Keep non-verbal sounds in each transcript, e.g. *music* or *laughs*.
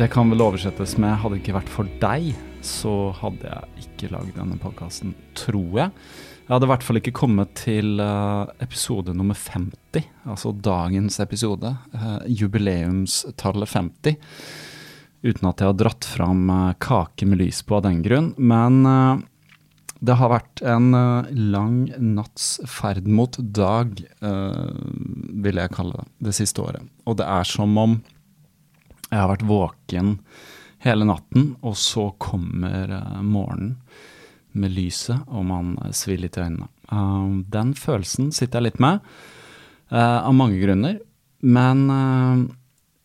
det kan vel oversettes med 'hadde det ikke vært for deg', så hadde jeg ikke lagd denne podkasten, tror jeg. Jeg hadde i hvert fall ikke kommet til uh, episode nummer 50, altså dagens episode, uh, jubileumstallet 50, uten at jeg har dratt fram uh, kake med lys på av den grunn. Men det har vært en lang natts ferd mot dag, vil jeg kalle det, det siste året. Og det er som om jeg har vært våken hele natten, og så kommer morgenen med lyset, og man svir litt i øynene. Uh, den følelsen sitter jeg litt med, av mange grunner. Men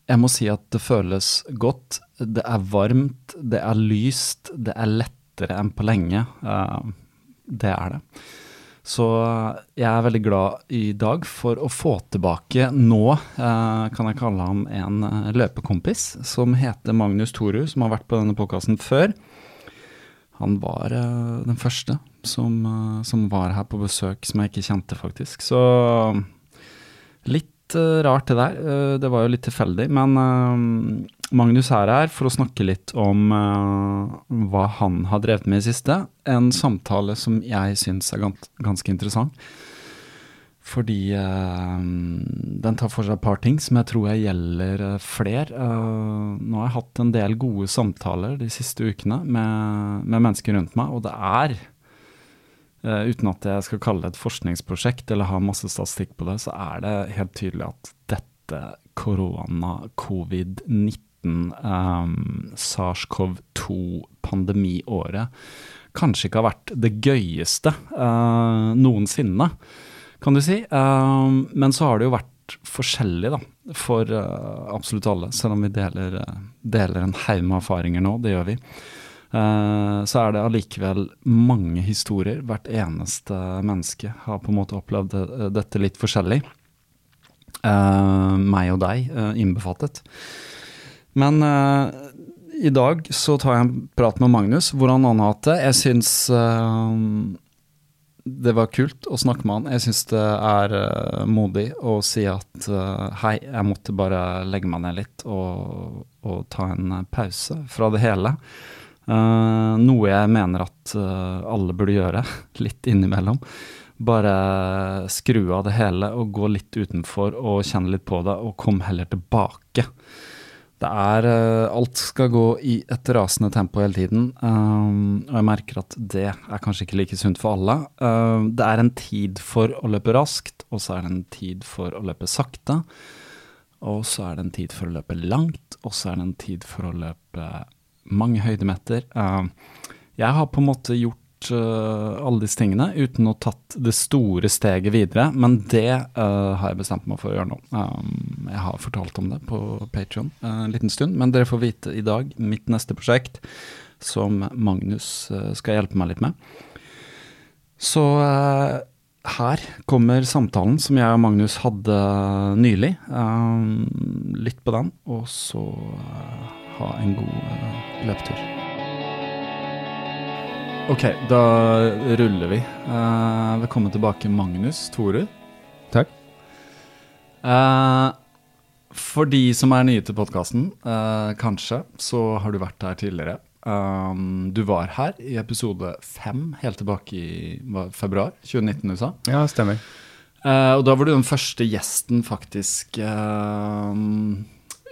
jeg må si at det føles godt. Det er varmt, det er lyst, det er lettere enn på lenge. det er det. Så jeg er veldig glad i dag for å få tilbake nå, kan jeg kalle ham en løpekompis, som heter Magnus Toru, som har vært på denne podkasten før. Han var uh, den første som, som, var her på besøk, som jeg ikke kjente, faktisk. Så litt rart det der. det var jo litt tilfeldig. Men Magnus er her for å snakke litt om hva han har drevet med i siste. En samtale som jeg syns er gans ganske interessant. Fordi uh, den tar for seg et par ting som jeg tror jeg gjelder uh, fler. Uh, nå har jeg hatt en del gode samtaler de siste ukene med, med mennesker rundt meg, og det er, uten at jeg skal kalle det et forskningsprosjekt eller ha masse statistikk på det, så er det helt tydelig at dette korona, covid-19, um, SARS-CoV-2-pandemiåret kanskje ikke har vært det gøyeste noensinne kan du si. Uh, men så har det jo vært forskjellig, da, for uh, absolutt alle. Selv om vi deler, uh, deler en haug med erfaringer nå, det gjør vi. så er det allikevel mange historier. Hvert eneste menneske har på en måte opplevd dette litt forskjellig. meg og deg innbefattet. Men i dag så tar jeg en prat med Magnus, hvordan han har hatt det. Jeg syns det var kult å snakke med han. Jeg syns det er uh, modig å si at uh, hei, jeg måtte bare legge meg ned litt og, og ta en pause fra det hele. Uh, noe jeg mener at alle burde gjøre, *laughs* litt innimellom. Bare skru av det hele og gå litt utenfor og kjenne litt på det, og kom heller tilbake. Det er uh, Alt skal gå i et rasende tempo hele tiden. Um, og jeg merker at det er kanskje ikke like sunt for alle. Uh, det er en tid for å løpe raskt, og så er det en tid for å løpe sakte. Og så er det en tid for å løpe langt, og så er det en tid for å løpe mange høydemeter. Uh, jeg har på en måte gjort eh, alle disse tingene uten å tatt det store steget videre, men det uh, har jeg bestemt meg for å gjøre nå. Um, jeg har fortalt om det på Patreon en liten stund, men dere får vite i dag mitt neste prosjekt, som Magnus eh, skal hjelpe meg litt med. Så eh, her kommer samtalen som jeg og Magnus hadde nylig. Um, litt på den, og så eh, ha en god eh, løpetur. Ok, da ruller vi. Uh, velkommen tilbake, Magnus Tore. Takk. Uh, for de som er nye til podkasten, kanskje, så har du vært her tidligere. Um, du var her i episode fem, helt tilbake i februar 2019, du sa. Ja, stemmer. Uh, og da var du den første gjesten, faktisk, uh,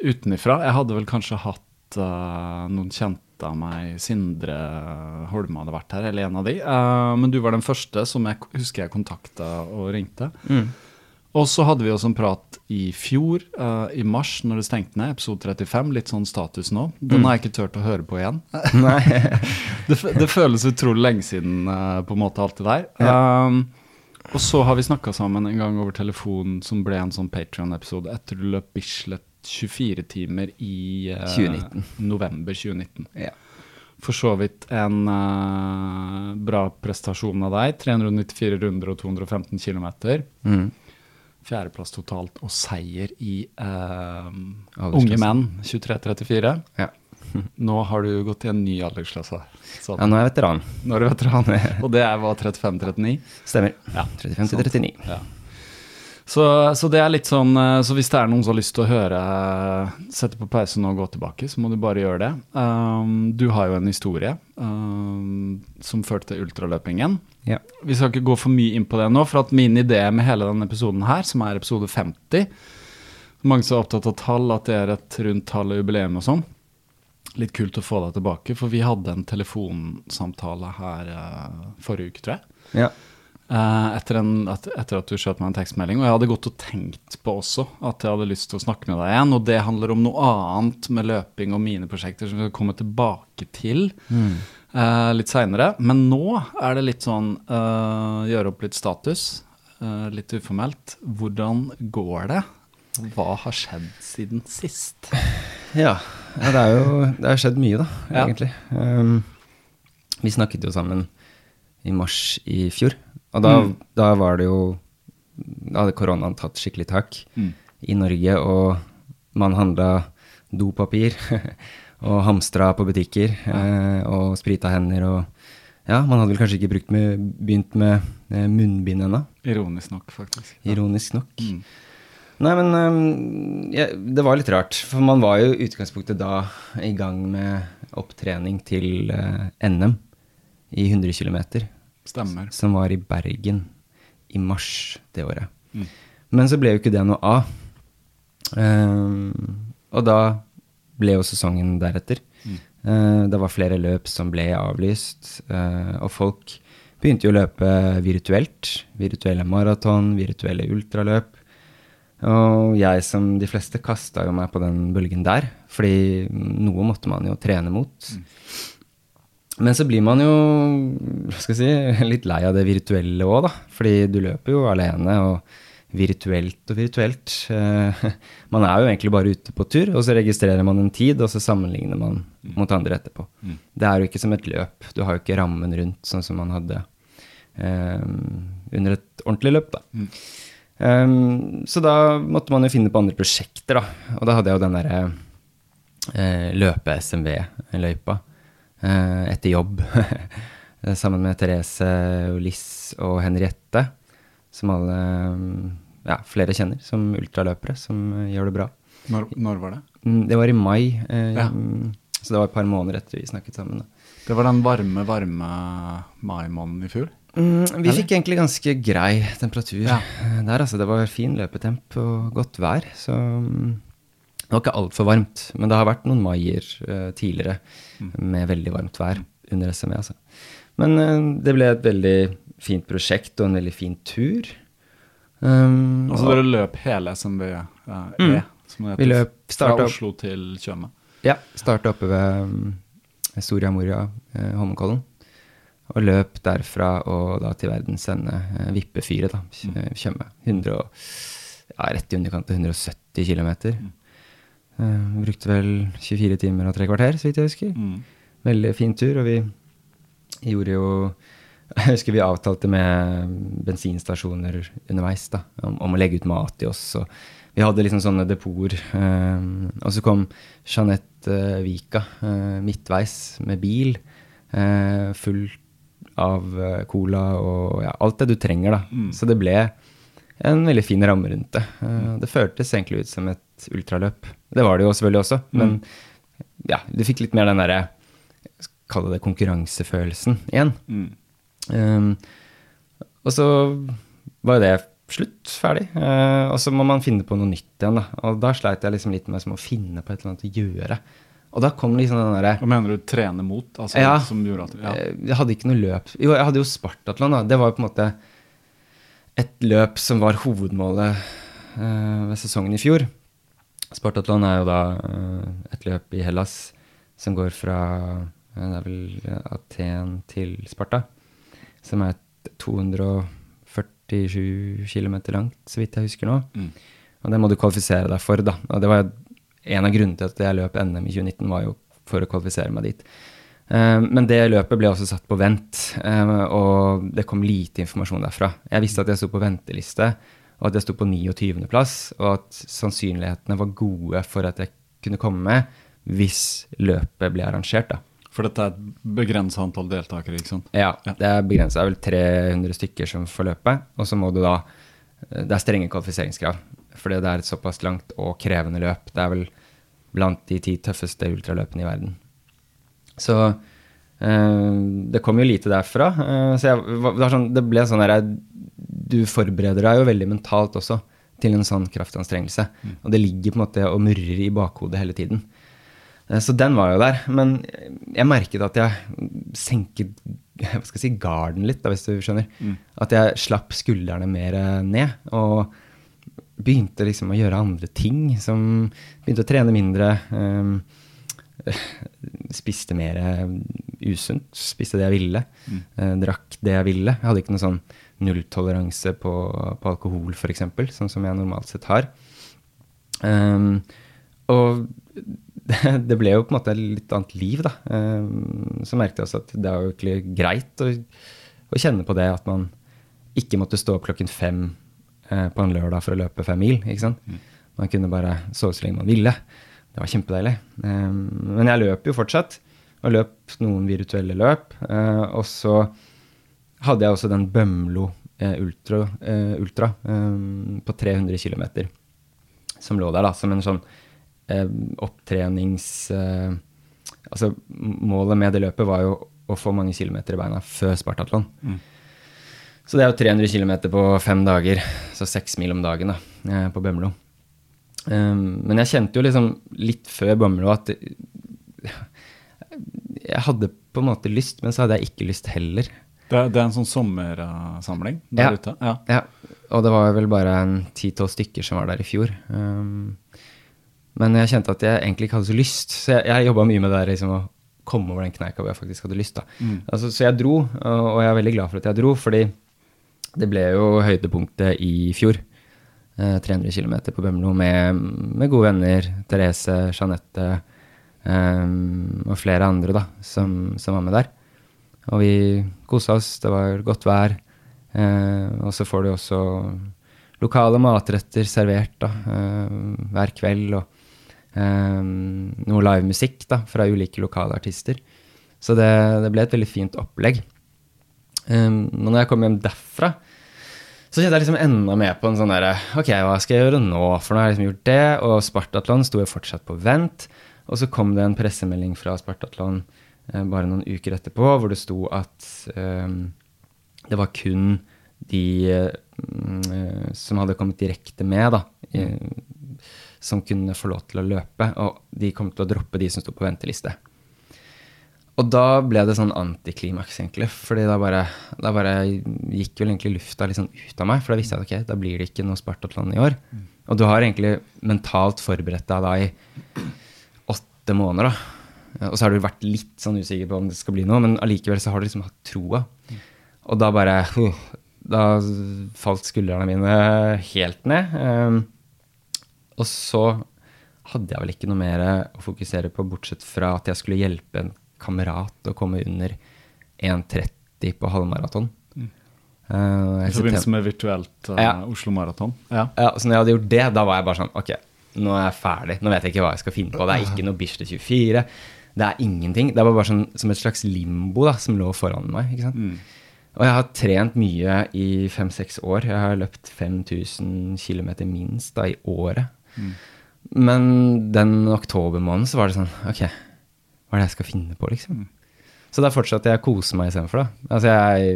utenifra. Jeg hadde vel kanskje hatt eh, noen kjente av meg, Sindre Holme hadde vært her, eller en av de. Uh, men du var den første som jeg husker jeg kontakta og ringte. Mm. Og så hadde vi også en prat i fjor, uh, i mars, når det stengte ned, episode 35. Litt sånn status nå. Den har jeg ikke turt å høre på igjen. *laughs* *laughs* Det, det føles utrolig lenge siden, uh, på en måte, alt det der. Ja. Um, og så har vi snakka sammen en gang over telefon som ble en sånn Patrion-episode etter du løp Bislett 24 timer i uh, 2019. november 2019. Ja. For så vidt en uh, bra prestasjon av deg. 394 runder og 215 km. Mm. Fjerdeplass totalt og seier i uh, Unge menn 23-34. Ja. *laughs* Nå har du gått i en ny aldersklasse. Sånn. ja, nå er jeg veteran. nå er du veteran. *laughs* Og det hva, 35-39? Stemmer. Ja, 35 til sant. 39. Ja. Så, så det er litt sånn eh, Så hvis det er noen som har lyst til å høre eh, Sette på pause nå og gå tilbake, så må du bare gjøre det. Um, du har jo en historie um, som førte til ultraløpingen. Ja. Vi skal ikke gå for mye inn på det nå, for at min idé med hele denne episoden her, som er episode 50 Mange som er opptatt av tall, at det er et rundt tall og jubileum og sånn. Litt kult å få deg tilbake, for vi hadde en telefonsamtale her uh, forrige uke, tror jeg. ja. Eh, etter, en, etter at du skjøt meg en tekstmelding. Og jeg hadde gått og tenkt på også at jeg hadde lyst til å snakke med deg igjen. Og det handler om noe annet med løping og mine prosjekter som vi skal komme tilbake til eh, litt seinere. Men nå er det litt sånn uh, gjøre opp litt status. uh, litt uformelt. Hvordan går det? Hva har skjedd siden sist? Ja, ja det er jo Det har skjedd mye, da, Ja. egentlig. Um, vi snakket jo sammen i mars i fjor, og da, Mm. da var det jo Da hadde koronaen tatt skikkelig tak Mm. i Norge, og man handla dopapir *laughs* og hamstra på butikker eh, og sprita hender og Ja, man hadde vel kanskje ikke brukt med, begynt med eh, munnbind ennå, Ironisk nok, faktisk. Ja. ironisk nok. Mm. Nei, men um, ja, det var litt rart. For man var jo i utgangspunktet da i gang med opptrening til uh, NM i 100 km, Stemmer. som var i Bergen i mars det året. Mm. Men så ble jo ikke det noe av. Um, og da ble jo sesongen deretter. Mm. Uh, det var flere løp som ble avlyst, uh, og folk begynte jo å løpe virtuelt. Virtuelle maraton, virtuelle ultraløp. Og jeg som de fleste kasta jo meg på den bølgen der, fordi noe måtte man jo trene mot. Men så blir man jo si, *laughs* litt lei av det virtuelle òg, da. Fordi du løper jo alene, og virtuelt og virtuelt. eh, *laughs* Man er jo egentlig bare ute på tur, og så registrerer man en tid, og så sammenligner man mot andre etterpå. Mm. Det er jo ikke som et løp. Du har jo ikke rammen rundt, sånn som man hadde um, under et ordentlig løp, da. Mm. Um, så da måtte man jo finne på andre prosjekter, da. Og da hadde jeg jo den derre uh, løpe-SMV-løypa etter jobb. *laughs* Sammen med Therese Uliss og Henriette, som alle mm, ja, flere kjenner som ultraløpere, som eh, gjør det bra. Når, når var det? Mm, det var i mai, eh, Ja. så det var et par måneder etter vi snakket sammen. Da. Det var den varme, varme mai-måneden i fjor. Mm, vi Eller? fikk egentlig ganske grei temperatur Ja. eh, der. altså Det var fin løpetemp og godt vær. Så mm, det var ikke altfor varmt. Men det har vært noen maier uh, tidligere med veldig varmt vær under SME. altså. Men uh, det ble et veldig fint prosjekt og en veldig fin tur. Um, Altså dere løp hele SMV eh, Mm. E, Vi løp- fra opp- Oslo til Tjøme. Ja, starta oppe ved um, Soria Moria, uh, Holmenkollen. Og løp derfra og da til verdens ende. uh, vippefyret, da. Mm. Tjøme. 100 og, ja, rett i underkant av 170 km. Mm. Eh, brukte vel 24 timer og tre kvarter, så vidt jeg husker. Mm. Veldig fin tur, og vi gjorde jo *laughs* Jeg husker vi avtalte med bensinstasjoner underveis da, om, om å legge ut mat til oss. og Vi hadde liksom sånne depoter. Um, og så kom Jeanette uh, Vika uh, midtveis med bil uh, full av cola og ja, alt det du trenger. da. Mm. Så det ble en veldig fin ramme rundt det. Det føltes egentlig ut som et ultraløp. Det var det jo selvfølgelig også, men ja, du fikk litt mer den derre Kall det konkurransefølelsen igjen. Mm. Um, og så var jo det slutt, ferdig. Uh, og så må man finne på noe nytt igjen. Da. Og da sleit jeg liksom litt med å finne på et eller annet å gjøre. Og da kom liksom den derre Hva mener du trene mot? Altså, Ja. At, ja. eh, Jeg hadde ikke noe løp. Jo, jeg hadde jo Spartatlon, da. Det var jo på en måte et løp som var hovedmålet uh, ved sesongen i fjor. Spartatlon er jo da eh, et løp i Hellas som går fra eh, det er vel Aten til Sparta. Som er 247 km langt, så vidt jeg husker nå. Mm. Og det må du kvalifisere deg for, da. Og det var en av grunnene til at jeg løp NM i 2019, var jo for å kvalifisere meg dit. Eh, Men det løpet ble også satt på vent, og det kom lite informasjon derfra. Jeg visste at jeg sto på venteliste, og at jeg sto på 29. plass, og at sannsynlighetene var gode for at jeg kunne komme med hvis løpet ble arrangert. da. For dette er et begrensa antall deltakere, ikke sant? Ja, Ja. det er begrensa. Det er vel 300 stykker som får løpe, og så må du da Det er strenge kvalifiseringskrav, fordi det er et såpass langt og krevende løp. Det er vel blant de ti tøffeste ultraløpene i verden. Så det kom jo lite derfra. eh, så jeg, det, sånn, det ble sånn der Du forbereder deg jo veldig mentalt også til en sånn kraftanstrengelse. Og det ligger på en måte og murrer i bakhodet hele tiden. Eh, Så den var jo der. Men jeg merket at jeg senket *laughs* hva skal jeg si, garden litt, da, hvis du skjønner. At jeg slapp skuldrene mer eh, ned. Og begynte liksom å gjøre andre ting. Som begynte å trene mindre. eh, *laughs* spiste mer eh, usunt. Spiste det jeg ville. Mm. drakk det jeg ville. Jeg hadde ikke noe sånn nulltoleranse på, på alkohol, f.eks., sånn som jeg normalt sett har. Um, og *laughs* det, det ble jo på en måte et litt annet liv, da. Um, så merket jeg også at det er jo egentlig greit å, å kjenne på det at man ikke måtte stå opp klokken fem eh, på en lørdag for å løpe fem mil. ikke sant? Man kunne bare sove så lenge man ville. Det var kjempedeilig. Um, men jeg løp jo fortsatt, og løp noen virtuelle løp. eh, og så hadde jeg også den Bømlo eh, Ultra, eh, ultra eh, på 300 km som lå der da, som en sånn opptrenings... Altså målet med det løpet var jo å få mange kilometer i beina før Spartatlon. Så det er jo 300 km på fem dager, så seks mil om dagen da, på Bømlo. Um, men jeg kjente jo liksom litt før Bømlo at jeg hadde på en måte lyst, men så hadde jeg ikke lyst heller. Det, er- det er en sånn sommersamling der Ja. ute? Ja. Ja, og det var vel bare en ti-tolv stykker som var der i fjor. Um, men jeg kjente at jeg egentlig ikke hadde så lyst, så jeg, jeg jobba mye med det liksom, å komme over den kneika hvor jeg faktisk hadde lyst. da. Altså, så jeg dro, og jeg er veldig glad for at jeg dro, fordi det ble jo høydepunktet i fjor. Eh, 300 km på Bømlo med, med gode venner. Therese, Jeanette um, og flere andre da, som, som var med der. Og vi kosa oss, det var godt vær. Uh, og så får du også lokale matretter servert da, uh, hver kveld. Og um, noe livemusikk fra ulike lokale artister. Så det, det ble et veldig fint opplegg. Um, når jeg kom hjem derfra, så kjente jeg liksom enda mer på en sånn derre Ok, hva skal jeg gjøre nå? For nå har jeg liksom gjort det, og Spartatlon sto jo fortsatt på vent. Og så kom det en pressemelding fra Spartatlon eh, bare noen uker etterpå, hvor det sto at eh, det var kun de eh, som hadde kommet direkte med, da, i, som kunne få lov til å løpe. Og de kom til å droppe de som sto på venteliste. Og da ble det sånn antiklimaks, egentlig. fordi da bare, da bare gikk vel egentlig lufta litt sånn ut av meg. For da visste jeg at ok, da blir det ikke noe Spartatland i år. Og du har egentlig mentalt forberedt deg da i åtte måneder, da. Og så har du vært litt sånn usikker på om det skal bli noe, men allikevel så har du liksom hatt troa. Og da bare Da falt skuldrene mine helt ned. Um, og så hadde jeg vel ikke noe mer å fokusere på, bortsett fra at jeg skulle hjelpe en kamerat å komme under 1,30 på halvmaraton. Uh, I forbindelse med virtuelt uh, ja. Oslo Maraton? Ja. ja. Så når jeg hadde gjort det, da var jeg bare sånn Ok, nå er jeg ferdig. Nå vet jeg ikke hva jeg skal finne på. Det er ikke noe Bislett 24. Det er ingenting. Det var bare sånn, som et slags limbo da, som lå foran meg. ikke sant? Mm. Og jeg har trent mye i fem-seks år. Jeg har løpt 5000 km minst da, i året. Mm. Men den oktobermåneden så var det sånn Ok, hva er det jeg skal finne på, liksom? det er fortsatt at jeg koser meg istedenfor, da. Altså jeg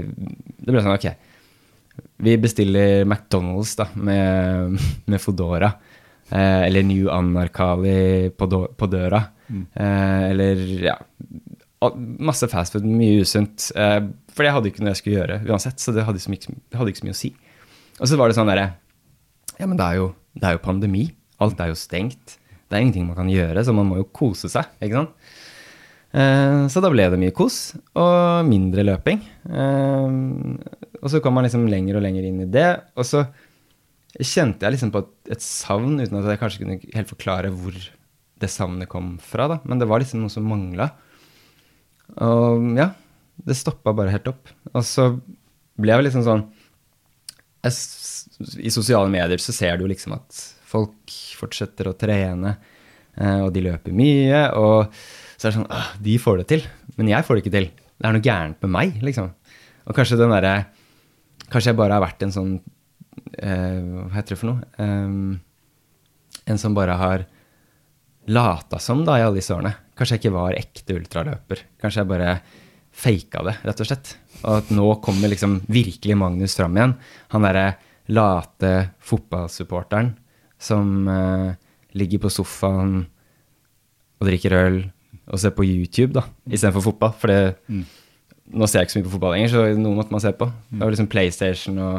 Det ble sånn Ok, vi bestiller McDonald's da, med, *laughs* med Fodora. Eh, eller New Anarkali på, på døra. Mm. Eh, eller ja Masse fastfood, mye usunt. Eh, for jeg hadde ikke noe jeg skulle gjøre uansett, så det hadde, ikke, det hadde ikke så mye å si. Og så var det sånn derre Ja, men det er, jo, det er jo pandemi. Alt er jo stengt. Det er ingenting man kan gjøre, så man må jo kose seg, ikke sant. Eh, så da ble det mye kos og mindre løping. Eh, og så kom man liksom lenger og lenger inn i det. Og så kjente jeg liksom på et, savn, uten at jeg kanskje kunne helt forklare hvor det savnet kom fra. da. Men det var liksom noe som mangla. Og ja, det stoppa bare helt opp. Og så ble jeg liksom sånn jeg, I sosiale medier så ser du liksom at folk fortsetter å trene, eh, og de løper mye. Og så er det sånn De får det til, men jeg får det ikke til. Det er noe gærent med meg, liksom. Og kanskje den derre Kanskje jeg bare har vært en sånn eh, Hva heter det for noe? Um, en som bare har lata som da i alle disse årene. Kanskje jeg ikke var ekte ultraløper. Kanskje jeg bare faka det, rett og slett. Og at nå kommer liksom virkelig Magnus fram igjen. Han derre late fotballsupporteren som uh, ligger på sofaen og drikker øl og se på YouTube da, istedenfor fotball. For det, mm. nå ser jeg ikke så mye på fotball lenger, så noe måtte man se på. Det var liksom PlayStation og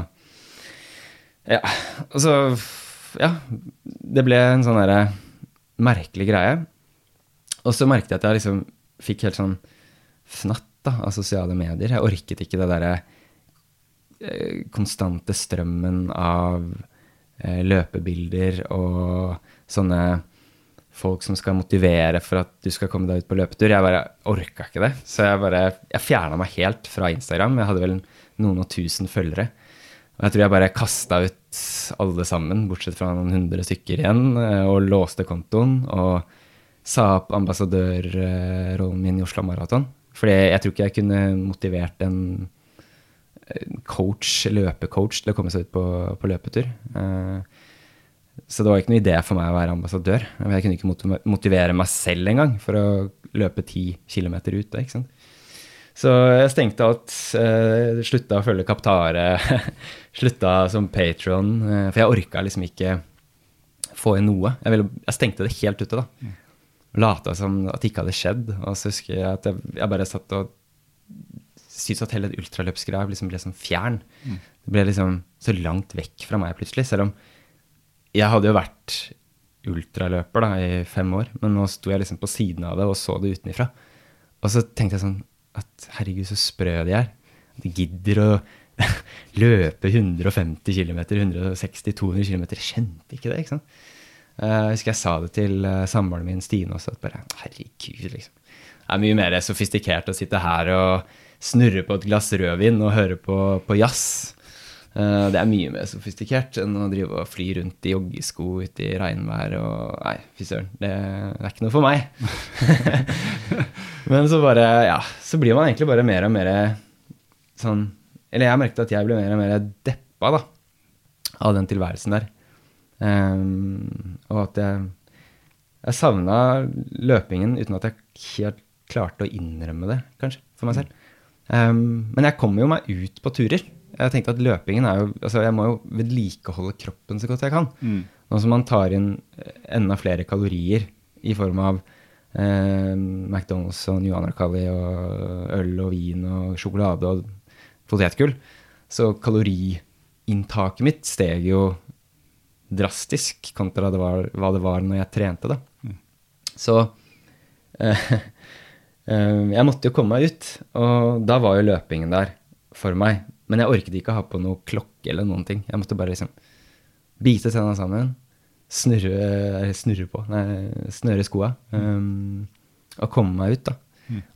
ja. Og så Ja. Det ble en sånn derre merkelig greie. Og så merket jeg at jeg liksom fikk helt sånn fnatt da, av sosiale medier. Jeg orket ikke det derre eh, konstante strømmen av eh, løpebilder og sånne folk som skal motivere for at du skal komme deg ut på løpetur. Jeg bare orka ikke det. Så jeg bare Jeg fjerna meg helt fra Instagram. Jeg hadde vel noen og tusen følgere. Og jeg tror jeg bare kasta ut alle sammen, bortsett fra noen hundre stykker igjen, eh, og låste kontoen og sa opp ambassadørrollen min i Oslo Maraton. Fordi jeg tror ikke jeg kunne motivert en coach, løpecoach til å komme seg ut på, på løpetur. Eh, så det var ikke noe idé for meg å være ambassadør. Jeg kunne ikke motivere meg selv engang for å løpe ti kilometer ut. Ikke sant? Så jeg stengte alt. Uh, slutta å følge Kaptare. *laughs* slutta som patron. Uh, for jeg orka liksom ikke få inn noe. Jeg, ville, jeg, stengte det helt ute, da. Mm. Lata som at det ikke hadde skjedd. Og så husker jeg at jeg, jeg bare satt og syntes at hele ultraløpsgreia liksom ble sånn fjern. Mm. Det ble liksom så langt vekk fra meg plutselig. Selv om jeg hadde jo vært ultraløper da, i fem år, men nå sto jeg liksom på siden av det og så det utenifra. Og så tenkte jeg sånn at herregud, så sprø de er. De gidder å *laughs* løpe 150 km, 160-200 km. Kjente ikke det. ikke sant? Eh, jeg husker jeg sa det til uh, samboeren min Stine også. at bare, herregud, liksom. Det er mye mer sofistikert å sitte her og snurre på et glass rødvin og høre på, på jazz. Uh, det er mye mer sofistikert enn å drive og fly rundt i joggesko ute i regnvær og Nei, fy søren. Det, det, er ikke noe for meg. *laughs* Men så bare, ja, så blir man egentlig bare mer og mer sånn Eller jeg merket at jeg ble mer og mer deppa da, av den tilværelsen der. Um, og at jeg, jeg savna løpingen uten at jeg helt klarte å innrømme det, kanskje, for meg selv. Um, men jeg kommer jo meg ut på turer. Jeg tenkte at løpingen er jo altså Jeg må jo vedlikeholde kroppen så godt jeg kan. Mm. Nå som man tar inn enda flere kalorier i form av Eh, McDonald's og New Anarkali og øl og vin og sjokolade og potetgull. Så kaloriinntaket mitt steg jo drastisk kontra det var, hva det var når jeg trente. da. Mm. Så *laughs* Eh, eh, jeg måtte jo komme meg ut, og da var jo løpingen der for meg. Men jeg orket ikke å ha på noe klokke eller noen ting. Jeg måtte bare liksom bite tenna sammen, snurre, snurre på, nei, snøre skoa, um, og komme meg ut, da.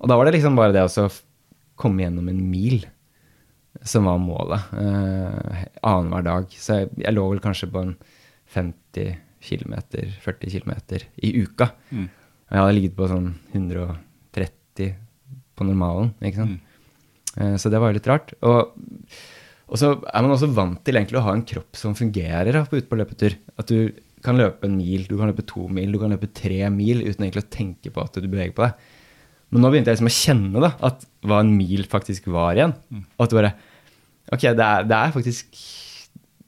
Og da var det liksom bare det å komme gjennom en mil som var målet. Uh, Annenhver dag. Så jeg, jeg lå vel kanskje på en 50 km, 40 km i uka. Mm. Og jeg hadde ligget på sånn 130 på normalen, ikke sant. Eh, Så det var jo litt rart. Og, og så er man også vant til egentlig å ha en kropp som fungerer da, på- ute på løpetur. At du kan løpe en mil, du kan løpe to mil, du kan løpe tre mil uten egentlig å tenke på at du beveger på deg. Men nå begynte jeg liksom å kjenne da, at hva en mil faktisk var igjen. Og at det bare Ok, det er, det er faktisk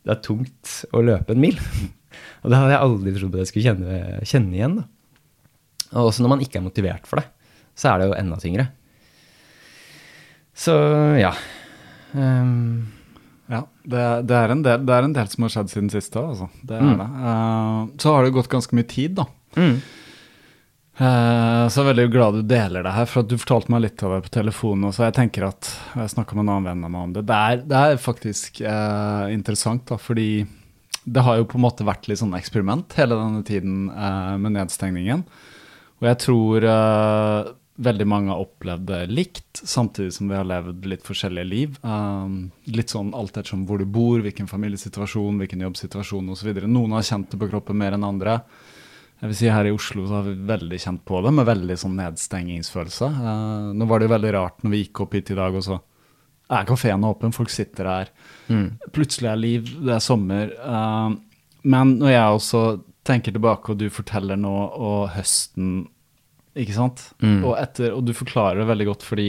Det er tungt å løpe en mil. *laughs* Og det hadde jeg aldri trodd at jeg skulle kjenne, kjenne igjen. da. Og også når man ikke er motivert for det, så er det jo enda tyngre. Så ja. Ehm, Ja, det, det, er en del, det er en del som har skjedd siden sist òg, altså. Det er Mm. det. Uh, så har det gått ganske mye tid, da. mm, Uh, så jeg er veldig glad du deler det her, for at du fortalte meg litt av det på telefonen. Så jeg tenker at Jeg snakka med en annen venn av meg om det. Det er, det er faktisk uh, interessant, da, fordi det har jo på en måte vært litt sånn eksperiment hele denne tiden eh, med nedstengningen. Og jeg tror eh, veldig mange har opplevd det likt, samtidig som vi har levd litt forskjellige liv. Um, litt sånn alt ettersom hvor du bor, hvilken familiesituasjon, hvilken jobbsituasjon osv. Noen har kjent det på kroppen mer enn andre. Jeg vil si Her i Oslo så har vi veldig kjent på det, med veldig sånn nedstengingsfølelse. Uh, nå var det jo veldig rart når vi gikk opp hit i dag, og så er kafeen åpen, folk sitter her. mm, Plutselig er liv, det er sommer. Uh, men når jeg også tenker tilbake, og du forteller nå, og høsten Ikke sant? Mm. Og, etter, og du forklarer det veldig godt fordi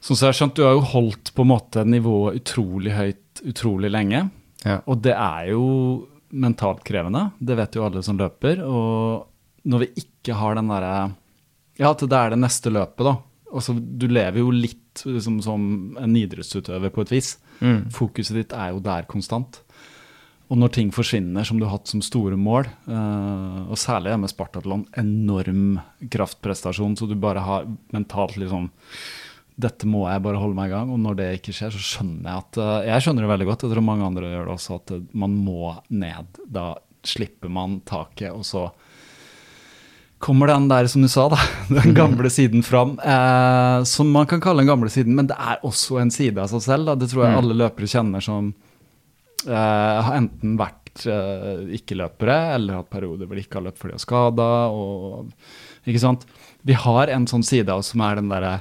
Sånn som jeg har skjønt, du har jo holdt på en måte nivået utrolig høyt utrolig lenge. ja. Og det er jo mentalt krevende, det vet jo alle som løper. Og når vi ikke har den derre Ja, at det er det neste løpet, da. Altså, du lever jo litt liksom, som en idrettsutøver på et vis. Mm. Fokuset ditt er jo der konstant. Og når ting forsvinner som du har hatt som store mål, eh, og særlig med Spartatlon, enorm kraftprestasjon, så du bare har mentalt liksom dette må jeg bare holde meg i gang. Og når det ikke skjer, så skjønner jeg at eh, Jeg skjønner det veldig godt, jeg tror mange andre gjør det også, at eh, man må ned. Da slipper man taket, og så kommer den der, som du sa, da, *laughs* den gamle siden fram. Eh, som man kan kalle den gamle siden, men det er også en side av seg selv. Da. Det tror jeg alle løpere kjenner som har enten vært eh, ikke-løpere, eller hatt perioder hvor de ikke har løpt fordi de er skada. Ikke sant? Vi har en sånn side av oss som er den derre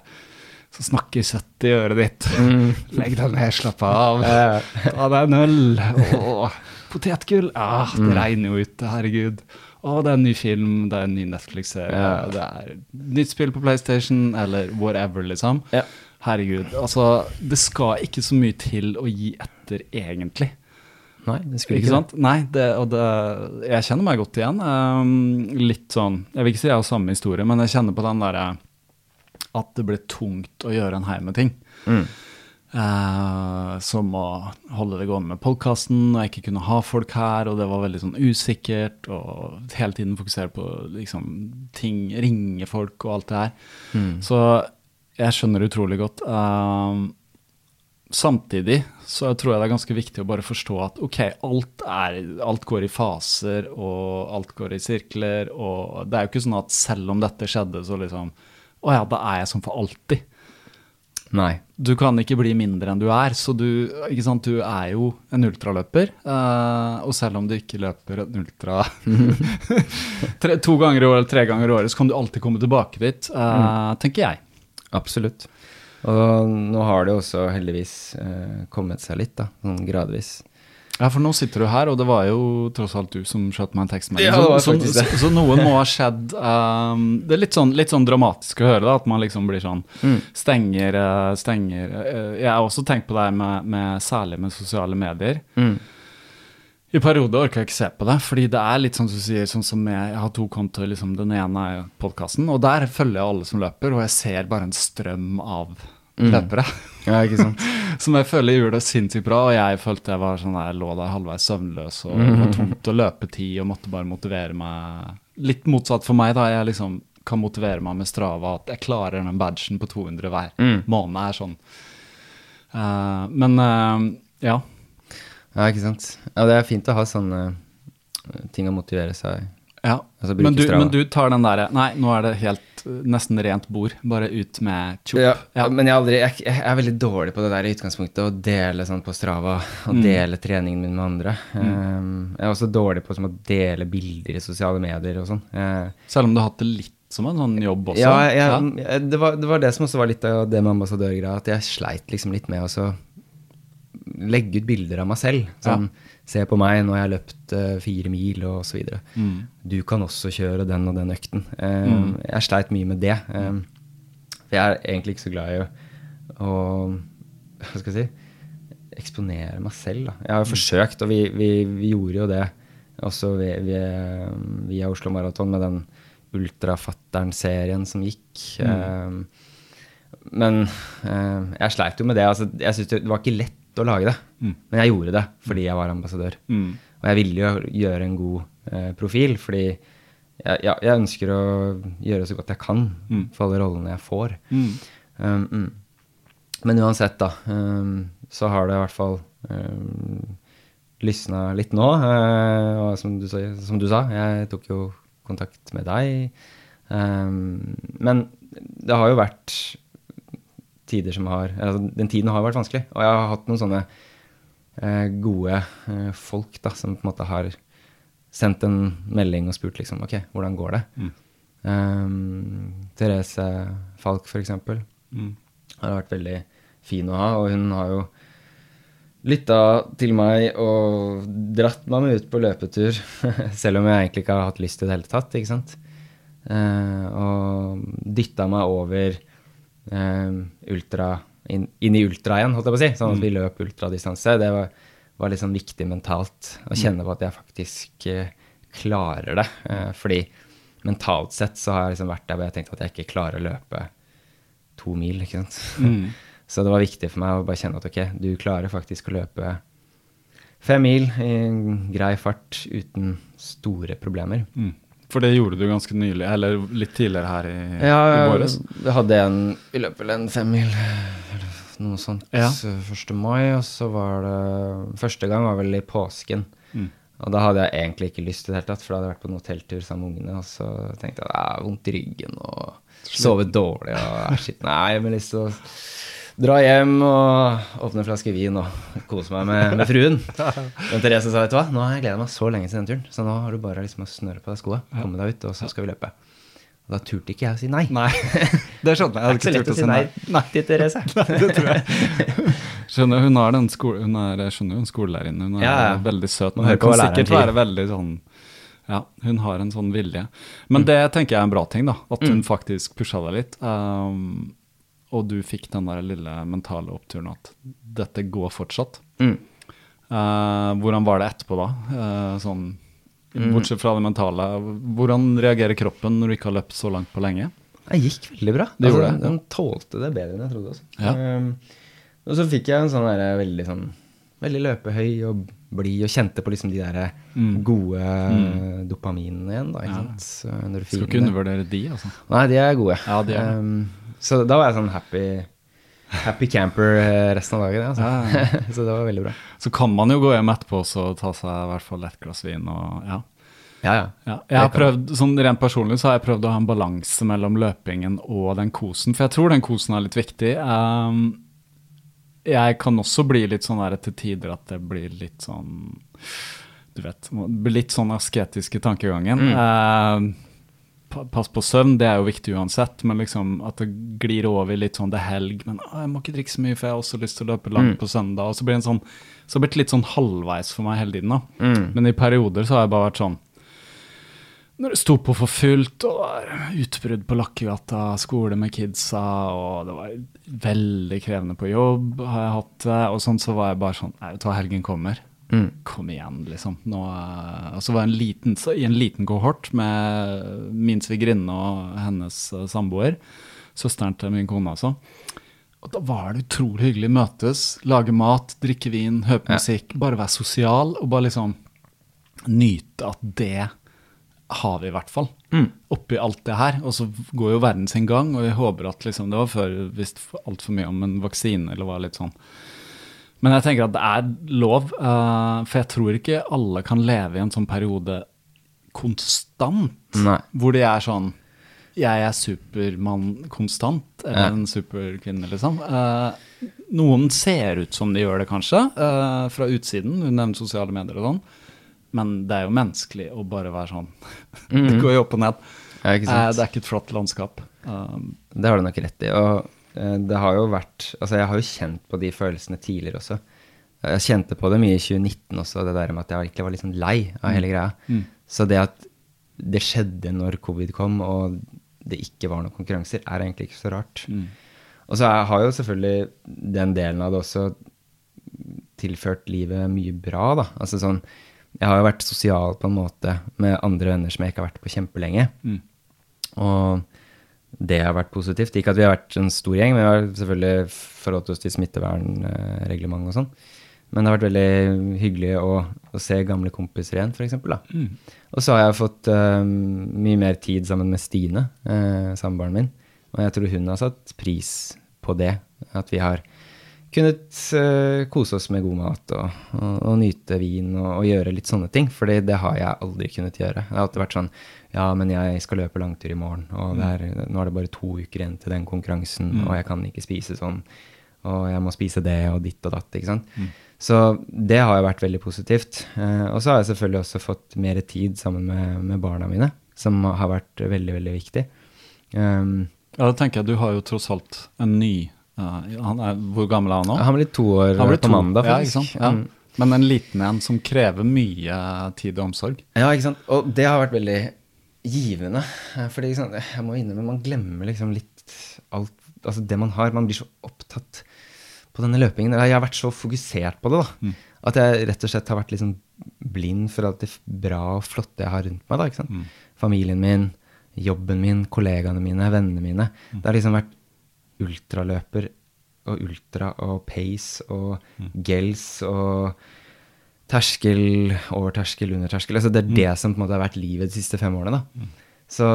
som snakker søtt i øret ditt. *laughs* Legg deg ned, slapp av. *laughs* Ta deg en øl. Åh, potetgull. Ah, det regner jo ute, herregud. Å, det er en ny film, det er en ny Netflix-serie, yeah. det er nytt spill på PlayStation, eller whatever, liksom. Yeah. Herregud. Altså, det skal ikke så mye til å gi etter, egentlig. Nei, det skulle Ikke ikke sant? Nei, det, og det, jeg kjenner meg godt igjen. Um, litt sånn Jeg vil ikke si jeg har samme historie, men jeg kjenner på den derre at det ble tungt å gjøre en haug med ting. Mm. Uh, som å holde det gående med podkasten, og ikke kunne ha folk her, og det var veldig sånn usikkert, og hele tiden fokusere på liksom ting, ringe folk og alt det her. Mm. Så jeg skjønner utrolig godt. Um, samtidig så tror jeg det er ganske viktig å bare forstå at ok, alt, er, alt går i faser, og alt går i sirkler, og det er jo ikke sånn at selv om dette skjedde, så liksom Å ja, da er jeg sånn for alltid. Nei. Du kan ikke bli mindre enn du er, så du, ikke sant, du er jo en ultraløper. Uh, og selv om du ikke løper en ultra *laughs* tre, to ganger i året eller tre ganger i året, så kan du alltid komme tilbake dit, eh, tenker jeg. Absolutt. Og nå har det også heldigvis eh, kommet seg litt, da. Sånn gradvis. Ja, for nå sitter du her, og det var jo tross alt du som skjøt meg en tekstmelding. Ja, så, så, så, noe må ha skjedd. Um, det er litt sånn, litt sånn dramatisk å høre, da, at man liksom blir sånn Mm. Stenger, eh, stenger eh, Jeg har også tenkt på det her med, med særlig med sosiale medier. Mm. I perioder orker jeg ikke se på det, fordi det er litt sånn som du sier, sånn som jeg, jeg har to kontoer, liksom den ene er podkasten, og der følger jeg alle som løper, og jeg ser bare en strøm av Mm. løpere. Ja, ikke sant. *laughs* Som jeg føler gjorde det sinnssykt bra, og jeg følte jeg var sånn der, lå der halvveis søvnløs og det var tomt å løpe tid og måtte bare motivere meg. Litt motsatt for meg, da. Jeg liksom kan motivere meg med Strava, at jeg klarer den badgen på 200 hver Mm. måned, er sånn. Uh, men uh, ja. Ja, ikke sant. Ja, det er fint å ha sånne eh, ting å motivere seg ja. Altså, men, du, men du tar den derre Nei, nå er det helt eh, nesten rent bord. Bare ut med tjopp. Ja, Ja. Men jeg aldri, jeg, jeg er veldig dårlig på det der i utgangspunktet, å dele sånn på Strava, og Mm. dele treningen min med andre. Um, jeg er også dårlig på som, å dele bilder i sosiale medier og sånn. Eh, Selv om du har hatt det litt som en sånn jobb også. ja, jeg, det, var, det var det som også var litt av det med ambassadørgreia, at jeg sleit liksom litt med å så legge ut bilder av meg selv. Sånn, se på meg, nå har jeg løpt uh, fire mil, og så videre. Mm. Du kan også kjøre den og den økten. Eh, Jeg sleit mye med det. eh, for jeg er egentlig ikke så glad i å, å Hva skal jeg si Eksponere meg selv. Da. Jeg har jo forsøkt, og vi, vi, vi gjorde jo det også via, Oslo Maraton med den Ultrafatteren-serien som gikk. Eh, men uh, jeg sleit jo med det. Altså, jeg synes det, det var ikke lett å lage det, men jeg gjorde det fordi jeg var ambassadør. Mm. Og jeg ville jo gjøre en god eh, profil, fordi jeg, ja, jeg ønsker å gjøre så godt jeg kan for alle rollene jeg får. Mm. Um, mm. Men uansett, da, um, så har det i hvert fall um, lysna litt nå. Uh, og som du, som du sa, jeg tok jo kontakt med deg. Um, men det har jo vært tider som har altså, Den tiden har vært vanskelig. Og jeg har hatt noen sånne eh, gode eh, folk da, som på en måte har sendt en melding og spurt liksom OK, hvordan går det? Um, Therese Falk, for eksempel, Mm. har vært veldig fin å ha, og hun har jo lytta til meg og dratt meg med ut på løpetur, *laughs* selv om jeg egentlig ikke har hatt lyst til det i det hele tatt, ikke sant? Eh, og dytta meg over ultra, inn, inn i ultra igjen, holdt jeg på å si, sånn at vi løp ultradistanse. Det var, var litt sånn viktig mentalt å kjenne på at jeg faktisk eh, klarer det. Eh, fordi mentalt sett så har jeg liksom vært der hvor jeg tenkte at jeg ikke klarer å løpe to mil, ikke sant. Mm. *laughs* Så det var viktig for meg å bare kjenne at ok, du klarer faktisk å løpe fem mil i grei fart uten store problemer. Mm. For det gjorde du ganske nylig, eller litt tidligere her i, Ja, i våres. jeg hadde en i løpet av en femmil, eller noe sånt, Ja. 1. mai, og så var det Første gang var vel i påsken. Mm. Og da hadde jeg egentlig ikke lyst til det i det hele tatt, for da hadde jeg vært på en hotelltur sammen med ungene, og så tenkte jeg at jeg har vondt i ryggen og sovet dårlig og er shit, nei, jeg har lyst til å dra hjem og åpne en flaske vin og kose meg med, med fruen. Men Therese sa, vet du hva, nå har jeg gleda meg så lenge til den turen, så nå har du bare liksom å snøre på deg skoa, komme deg ut, og så skal vi løpe. Og da turte ikke jeg å si nei. Nei, *laughs* det skjønner jeg. Det er ikke så lett å si nei til Therese. *laughs* Nei, det tror jeg. Skjønner, hun, har den skole, hun er, jeg skjønner jo hun skolelærerinne. Hun er Ja, ja. veldig søt. Men hun kan sikkert være veldig sånn Ja, hun har en sånn vilje. Men det tenker jeg er en bra ting, da. At Mm. hun faktisk pusha deg litt. Um, og du fikk den der lille mentale oppturen at dette går fortsatt. Mm. Uh, hvordan var det etterpå, da? Uh, sånn, Mm. bortsett fra det mentale. Hvordan reagerer kroppen når du ikke har løpt så langt på lenge? Det gikk veldig bra. Det altså, den. Den tålte det bedre enn jeg trodde. Også. Ja. Um, og så fikk jeg en sånn der, veldig sånn Veldig løpehøy og blid, og kjente på liksom de der Mm. gode dopaminene igjen, da. Ikke Ja. sant? Så Skal ikke undervurdere de, altså. Nei, de er gode. Ja, de er. Um, så da var jeg sånn happy, happy camper eh, resten av dagen. Altså. Ja, *laughs* så det var veldig bra. Så kan man jo gå hjem etterpå og ta seg i hvert fall et glass vin og ja. Ja, ja. Ja, jeg har prøvd, sånn Rent personlig så har jeg prøvd å ha en balanse mellom løpingen og den kosen, for jeg tror den kosen er litt viktig. Um, jeg kan også bli litt sånn der til tider at det blir litt sånn Du vet, litt sånn asketisk i tankegangen. Mm. pa- pass på søvn, det er jo viktig uansett, men liksom at det glir over litt sånn det er helg, men å, jeg må ikke drikke så mye, for jeg har også lyst til å løpe langt på søndag. Og så blir det en sånn, så blir det litt sånn halvveis for meg hele tiden. da. Men i perioder så har jeg bare vært sånn når det sto på for fullt, og det var utbrudd på Lakkegata, skole med kidsa, og det var veldig krevende på jobb, har jeg hatt det, og sånn, så var jeg bare sånn Nei, vet du hva, helgen kommer. Mm. Kom igjen, liksom. Nå, eh, og så var jeg en liten, så, i en liten kohort med min svigerinne og hennes eh, samboer, søsteren til min kone, altså. Og da var det utrolig hyggelig møtes, lage mat, drikke vin, høre på Ja. musikk, bare være sosial, og bare liksom nyte at det har vi i hvert fall. Oppi alt det her. Og så går jo verden sin gang, og jeg håper at liksom Det var før visst altfor mye om en vaksine, eller var litt sånn. Men jeg tenker at det er lov, uh, for jeg tror ikke alle kan leve i en sånn periode konstant. Nei. Hvor de er sånn Jeg er supermann konstant, eller Ja. en superkvinne, liksom. Uh, noen ser ut som de gjør det, kanskje, uh, fra utsiden. Du nevner sosiale medier og sånn. Men det er jo menneskelig å bare være sånn. *laughs* det går jo opp og ned. Ja, sant? det er ikke et flott landskap. Det har du nok rett i. Og det har jo vært Altså, jeg har jo kjent på de følelsene tidligere også. Jeg kjente på det mye i 2019 også, det der med at jeg egentlig var litt sånn lei av hele greia. Så det at det skjedde når covid kom, og det ikke var noen konkurranser, er egentlig ikke så rart. Og så har jo selvfølgelig den delen av det også tilført livet mye bra, da. Altså sånn Jeg har jo vært sosial på en måte med andre venner som jeg ikke har vært på kjempelenge. Og det har vært positivt. Ikke at vi har vært en stor gjeng, men vi har selvfølgelig forholdt oss til smittevernreglement og sånn. Men det har vært veldig hyggelig å, å se gamle kompiser igjen, f.eks. Mm. Og så har jeg fått uh, mye mer tid sammen med Stine, uh, samboeren min. Og jeg tror hun har satt pris på det. At vi har kunnet uh, kose oss med god mat og, og, og nyte vin og, og gjøre litt sånne ting. For det har jeg aldri kunnet gjøre. Det har alltid vært sånn Ja, men jeg skal løpe langtur i morgen, og det er, nå er det bare to uker igjen til den konkurransen, og jeg kan ikke spise sånn. Og jeg må spise det og ditt og datt, ikke sant. Så det har jo vært veldig positivt. Uh, og så har jeg selvfølgelig også fått mer tid sammen med, med barna mine, som har vært veldig, veldig viktig. Um, ja, da tenker jeg du har jo tross alt en ny eh, er, Hvor gammel er han nå? han blir to år Han blir på to. mandag, Ja, faktisk. Ja. Mm. Men en liten en som krever mye tid og omsorg. Ja, ikke sant. Og det har vært veldig givende. Eh, Fordi sant, jeg må innrømme, man glemmer liksom litt alt Altså det man har. Man blir så opptatt på denne løpingen. Jeg har vært så fokusert på det, da. At jeg rett og slett har vært liksom blind for alt det bra og flotte jeg har rundt meg. da, ikke sant? Familien min, jobben min, kollegaene mine, vennene mine. Det har liksom vært ultraløper og ultra og pace og gels og terskel, over terskel, under terskel. Altså det er det som på en måte har vært livet de siste fem årene. da. Så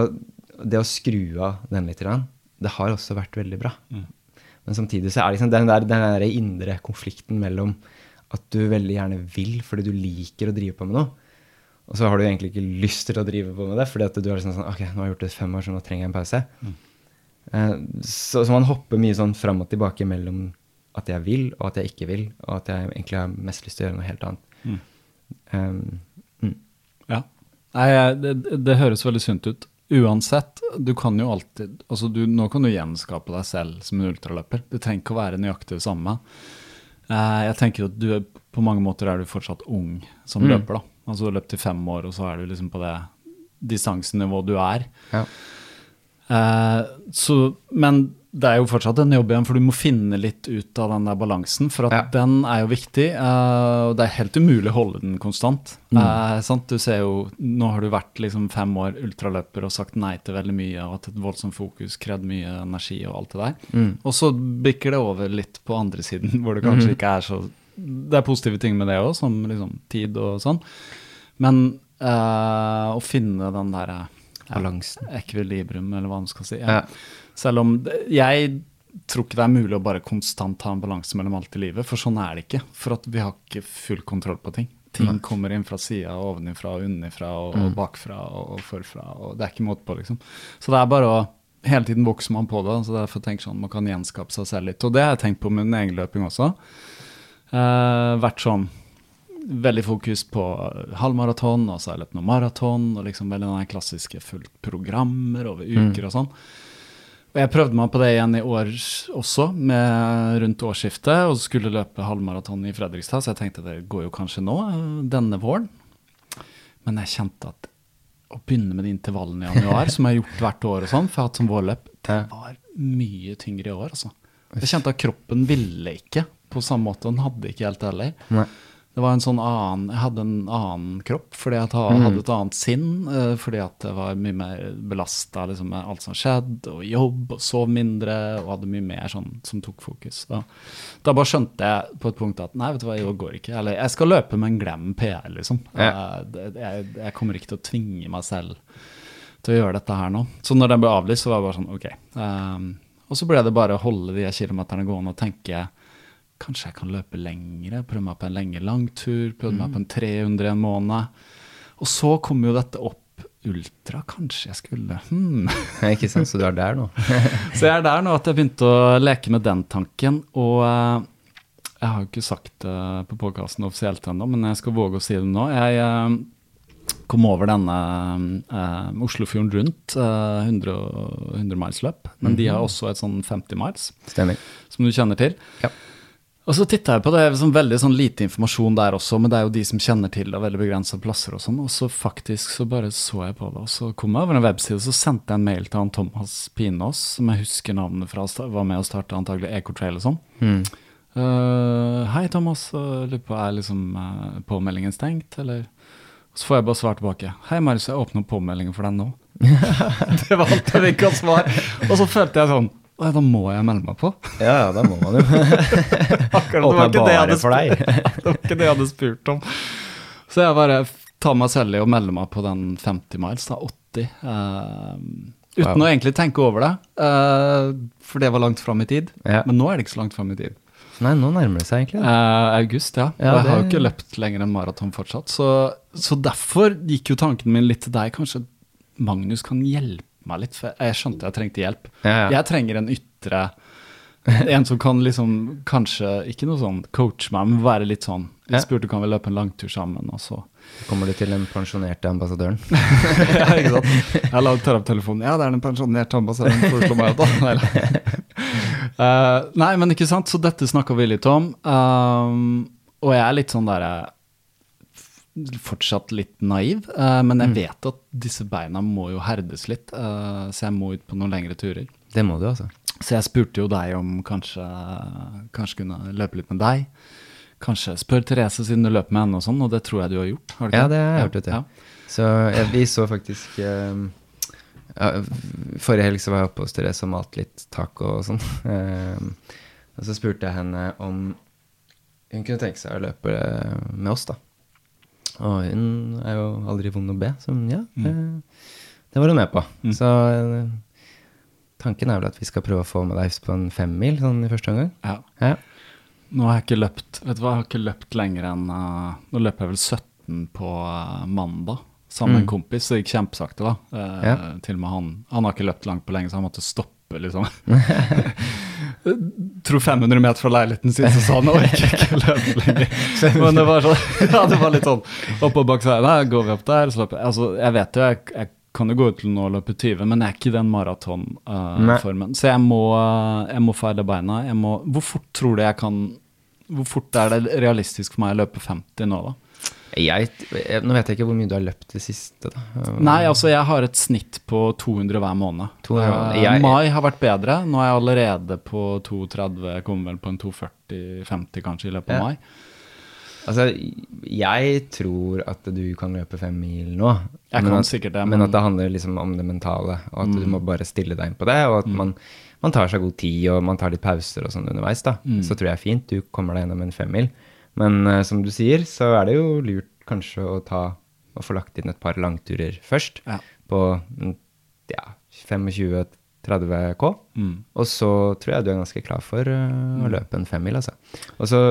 det å skru av den litt, det har også vært veldig bra. Men samtidig så er det liksom den der, den der indre konflikten mellom at du veldig gjerne vil fordi du liker å drive på med noe, og så har du egentlig ikke lyst til å drive på med det fordi at du er liksom sånn Ok, nå har jeg gjort det fem år, så nå trenger jeg en pause. Eh, så, så man hopper mye sånn fram og tilbake mellom at jeg vil, og at jeg ikke vil, og at jeg egentlig har mest lyst til å gjøre noe helt annet. Um, mm. Ja. Nei, det, det høres veldig sunt ut. Uansett, du kan jo alltid altså du, Nå kan du gjenskape deg selv som en ultraløper. Det trenger ikke å være nøyaktig det samme. Eh, jeg tenker at du er, på mange måter er du fortsatt ung som Mm. løper. da. Altså Du har løpt i fem år, og så er du liksom på det distansenivået du er. Ja. Eh, så, men det er jo fortsatt en jobb igjen, for du må finne litt ut av den der balansen. For at Ja. den er jo viktig, uh, og det er helt umulig å holde den konstant. Mm. Uh, sant? Du ser jo, Nå har du vært liksom fem år ultraløper og sagt nei til veldig mye og hatt et voldsomt fokus, krevd mye energi og alt det der. Mm. Og så bikker det over litt på andre siden, *laughs* hvor det kanskje ikke er så Det er positive ting med det òg, som liksom tid og sånn. Men uh, å finne den derre ja, Balansen. Ekvilibrium, eller hva man skal si. Ja. Ja. Selv om jeg tror ikke det er mulig å bare konstant ha en balanse mellom alt i livet, for sånn er det ikke. For at vi har ikke full kontroll på ting. Ting kommer inn fra sida, ovenifra, og unnifra, og, og bakfra og, og forfra. og Det er ikke måte på, liksom. Så det er bare å Hele tiden vokser man på det, så derfor tenker sånn man kan gjenskape seg selv litt. Og det har jeg tenkt på med min egen løping også. Eh, vært sånn veldig fokus på halvmaraton, og løpt noen maraton, og liksom veldig den klassiske fullt programmer over uker og sånn. Og jeg prøvde meg på det igjen i år også, med rundt årsskiftet, og skulle løpe halvmaraton i Fredrikstad, så jeg tenkte det går jo kanskje nå, eh, denne våren. Men jeg kjente at å begynne med de intervallene i januar, *laughs* som jeg har gjort hvert år og sånn, for jeg har hatt som vårløp, det var mye tyngre i år, altså. Jeg kjente at kroppen ville ikke på samme måte, og den hadde ikke helt heller. Nei. Det var en sånn annen Jeg hadde en annen kropp fordi jeg Mm. hadde et annet sinn. eh, fordi at jeg var mye mer belasta liksom, med alt som skjedde, og jobb, og sov mindre, og hadde mye mer sånn som tok fokus. Da, da bare skjønte jeg på et punkt at nei, vet du hva, i går ikke. Eller jeg skal løpe, men glem PR, liksom. Ja. Eh, jeg, jeg kommer ikke til å tvinge meg selv til å gjøre dette her nå. Så når den ble avlyst, så var det bare sånn, ok. Um, og så ble det bare å holde de kilometerne gående og tenke kanskje jeg kan løpe lengre, prøve meg på en lengre langtur, prøve meg på en 300 en måned. Og så kom jo dette opp ultra, kanskje jeg skulle hmm. Ikke sant, så du er der nå? *laughs* Så jeg er der nå at jeg begynte å leke med den tanken, og eh, jeg har jo ikke sagt det på podkasten offisielt ennå, men jeg skal våge å si det nå. Jeg eh, kom over denne eh, Oslofjorden rundt, eh, 100, 100 miles løp, men de har også et sånn 50 miles, Stemmer. som du kjenner til. Ja. Og så titta jeg på det, det sånn veldig sånn lite informasjon der også, men det er jo de som kjenner til det, veldig begrensa plasser og sånn. Og så faktisk så bare så jeg på det, og så kom jeg over en webside, og så sendte jeg en mail til han Thomas Pinås, som jeg husker navnet fra, var med og starta antagelig Ecotrail og sånn. Mm. Uh, Hei, Thomas. Lurer på, er liksom uh, påmeldingen stengt, eller? Så får jeg bare svar tilbake. Hei, Marius, jeg åpner påmeldingen for deg nå. *laughs* *laughs* det var alt jeg fikk av svar. Og så følte jeg sånn «Å, Da må jeg melde meg på. Ja, ja, da må man jo. *laughs* Akkurat, det var ikke det jeg bare hadde for deg. spurt- *laughs* det var ikke det jeg hadde spurt om. Så jeg bare tar meg selv i å melde meg på den 50 miles, da, 80. Uh, uten Wow. å egentlig tenke over det, uh, for det var langt fram i tid. Ja. Men nå er det ikke så langt fram i tid. Nei, nå nærmer det seg egentlig. Eh, august, ja. Ja, og jeg har jo ikke løpt lenger enn maraton fortsatt. Så, så derfor gikk jo tanken min litt til deg. Kanskje Magnus kan hjelpe meg litt, for jeg skjønte jeg trengte hjelp. Ja, ja. Jeg trenger en ytre En som kan liksom kanskje, ikke noe sånn coach meg, men være litt sånn Jeg spurte kan vi løpe en langtur sammen, og så Kommer du til den pensjonerte ambassadøren? *laughs* ja, ikke sant? Jeg la tar opp telefonen. Ja, det er den pensjonerte ambassadøren for å slå meg Nei, da. *laughs* Eh, nei, men ikke sant, så dette snakka vi litt om. Um, og jeg er litt sånn derre Fortsatt litt naiv, eh, men jeg vet at disse beina må jo herdes litt, eh, så jeg må ut på noen lengre turer. Det må du, altså. Så jeg spurte jo deg om kanskje, kanskje kunne løpe litt med deg. Kanskje spør Therese siden du løper med henne og sånn, og det tror jeg du har gjort. Har du Ja, det har jeg gjort, ut, du. Ja. Så jeg, vi så faktisk um, ja, Forrige helg så var jeg oppe hos Therese og malte litt taco og sånn. Um, *laughs* og så spurte jeg henne om hun kunne tenke seg å løpe med oss, da. Og hun er jo aldri vond å be, så ja, eh, det var hun med på. Så eh, tanken er vel at vi skal prøve å få med deg på en femmil sånn i første omgang. Ja. Ja. Nå har jeg ikke løpt Vet du hva, jeg har ikke løpt lenger enn uh, Nå løper jeg vel 17 på uh, mandag sammen med en Mm. kompis, så det gikk kjempesakte, da. Uh, Ja. Til og med han Han har ikke løpt langt på lenge, så han måtte stoppe, liksom. *laughs* tror 500 meter fra leiligheten sin, så sa han orker ikke løpe lenger. *laughs* Men det var sånn *laughs* Ja, det var litt sånn oppoverbakke, bak jeg, nei, går vi opp der, så løper jeg Altså, jeg vet jo, jeg, jeg kan jo gå ut til nå og løpe 20, men jeg er ikke i den maratonformen. maratonformen. så jeg må, uh, jeg må feile beina. Må, hvor fort tror du jeg kan Hvor fort er det realistisk for meg å løpe 50 nå, da? Jeg, jeg, nå vet jeg ikke hvor mye du har løpt det siste, da. Nei, altså jeg har et snitt på 200 hver måned. 200 hver måned. Eh, Jeg- mai har vært bedre. Nå er jeg allerede på 2,30. Jeg kommer vel på en 2,40-50 kanskje i løpet av Ja. mai. Altså, jeg tror at du kan løpe fem mil nå. Jeg men kan sikkert det, Men men- at det handler liksom om det mentale, og at du Mm. må bare stille deg inn på det, og at man, man tar seg god tid, og man tar litt pauser og sånn underveis, da. Mm. Så tror jeg fint, du kommer deg gjennom en femmil. Men uh, som du sier, så er det jo lurt kanskje å ta og få lagt inn et par langturer først, Ja. på mm, ja, 25-30 K. Mm. Og så tror jeg du er ganske klar for uh, å løpe en femmil, altså. Og så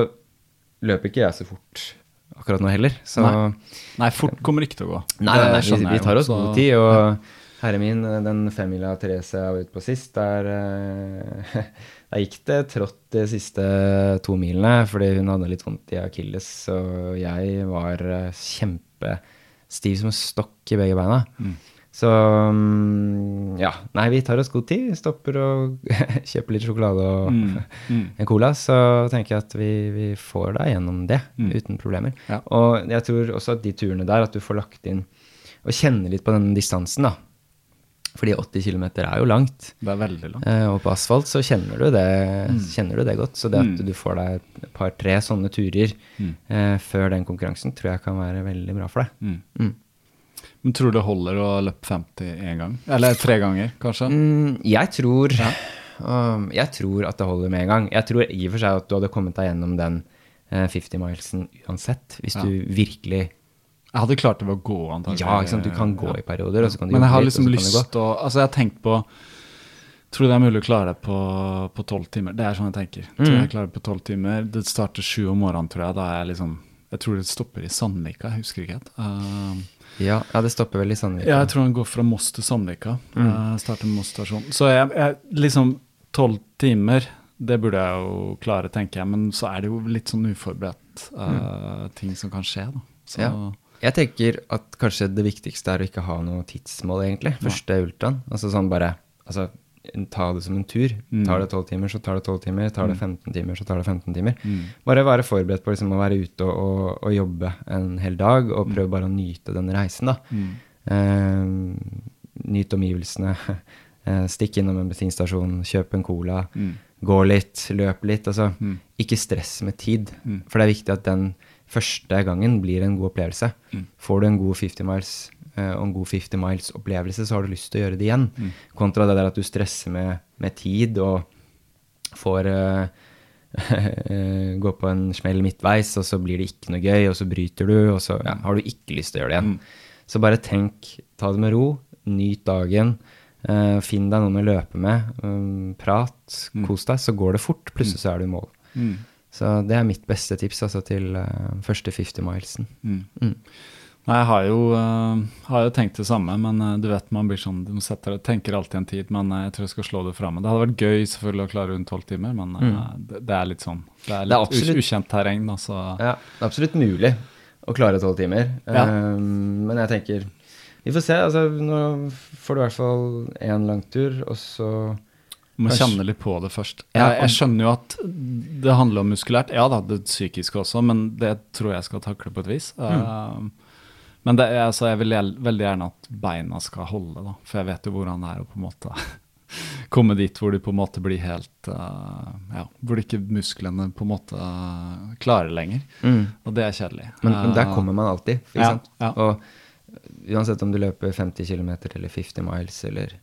løper ikke jeg så fort akkurat nå heller, så Nei. Nei, fort kommer ikke til å gå. Nei, nei, nei vi, vi tar oss god tid, og herre min, den femmila Therese var ute på sist, der, der gikk det trått de siste to milene, fordi hun hadde litt vondt i akilles, og jeg var eh, kjempestiv som en stokk i begge beina. Mm. Så mm, ja, nei, vi tar oss god tid, stopper og *laughs* kjøper litt sjokolade og Mm, mm. *laughs* en cola, så tenker jeg at vi, vi får deg gjennom det Mm. uten problemer. Ja. Og jeg tror også at de turene der, at du får lagt inn og kjenne litt på den distansen, da. Fordi 80 km er jo langt. Det er veldig langt. Eh, og på asfalt så kjenner du det, kjenner du det godt. Så det at Mm. du får deg et par-tre sånne turer Mm. eh, før den konkurransen, tror jeg kan være veldig bra for deg. Mm. Mm. Men tror du det holder å løpe 50 én gang? Eller tre ganger, kanskje? Mm, jeg tror *laughs* um, Jeg tror at det holder med en gang. Jeg tror i og for seg at du hadde kommet deg gjennom den eh, 50-milesen uansett, hvis Ja. du virkelig Jeg hadde klart det ved å gå, antagelig. Ja, ikke sant. Du kan gå i perioder, og så kan du Men jeg har liksom litt, lyst til å Altså, jeg har tenkt på Tror du det er mulig å klare det på på tolv timer? Det er sånn jeg tenker. Tror Mm. jeg klarer det på tolv timer. Det starter sju om morgenen, tror jeg. Da er jeg liksom Jeg tror det stopper i Sandvika, jeg husker ikke helt. Uh, Ja, ja, det stopper vel i Sandvika. ja, jeg tror han går fra Moss til Sandvika. Mm. Uh, starter med Moss stasjon. Så jeg, jeg liksom Tolv timer, det burde jeg jo klare, tenker jeg. Men så er det jo litt sånn uforberedt uh, ting som kan skje, da. Så Ja. Jeg tenker at kanskje det viktigste er å ikke ha noe tidsmål, egentlig. Første ultraen. Altså sånn bare Altså ta det som en tur. Mm. Tar det 12 timer, så tar det 12 timer. Tar det 15 timer, så tar det 15 timer. Mm. Bare være forberedt på liksom å være ute og, og, og jobbe en hel dag, og prøve bare å nyte den reisen, da. Mm. Eh, nyt omgivelsene. *laughs* Eh, stikk innom en bensinstasjon, kjøp en cola. Mm. Gå litt, løp litt. Altså, Mm. ikke stress med tid. Mm. For det er viktig at den første gangen blir en god opplevelse. Mm. Får du en god 50 miles eh, og en god 50 miles opplevelse, så har du lyst til å gjøre det igjen. Mm. Kontra det der at du stresser med, med tid og får eh, *laughs* gå på en smell midtveis, og så blir det ikke noe gøy, og så bryter du, og så ja, har du ikke lyst til å gjøre det igjen. Mm. Så bare tenk, ta det med ro, nyt dagen. Uh, finn deg noen å løpe med, um, prat, Mm. kos deg, så går det fort. Plutselig så er du i mål. Mm. Så det er mitt beste tips altså, til uh, første 50 milesen. Mm. Mm. Nei, jeg har jo, uh, har jo tenkt det samme, men uh, du vet man blir sånn, du setter, tenker alltid en tid, men jeg tror jeg skal slå det fra meg. Det hadde vært gøy selvfølgelig å klare rundt tolv timer, men mm. det, det er litt sånn, det er Det er absolutt- ukjent terreng, Altså. Ja, det er absolutt mulig å klare tolv timer. Ja. Um, men jeg tenker Vi får se. altså Nå får du i hvert fall én langtur, og så må kjenne litt på det først. Jeg, jeg skjønner jo at det handler om muskulært, ja da, det psykiske også, men det tror jeg skal takle på et vis. Mm. Uh, men det, altså, jeg vil veldig gjerne at beina skal holde, da, for jeg vet jo hvordan det er å på en måte *laughs* komme dit hvor du på en måte blir helt uh, Ja, hvor ikke musklene på en måte uh, klarer lenger. mm. Og det er kjedelig. men, men der kommer man alltid. Ikke ja, sant? ja. Og uansett om du løper 50 km eller 50 miles eller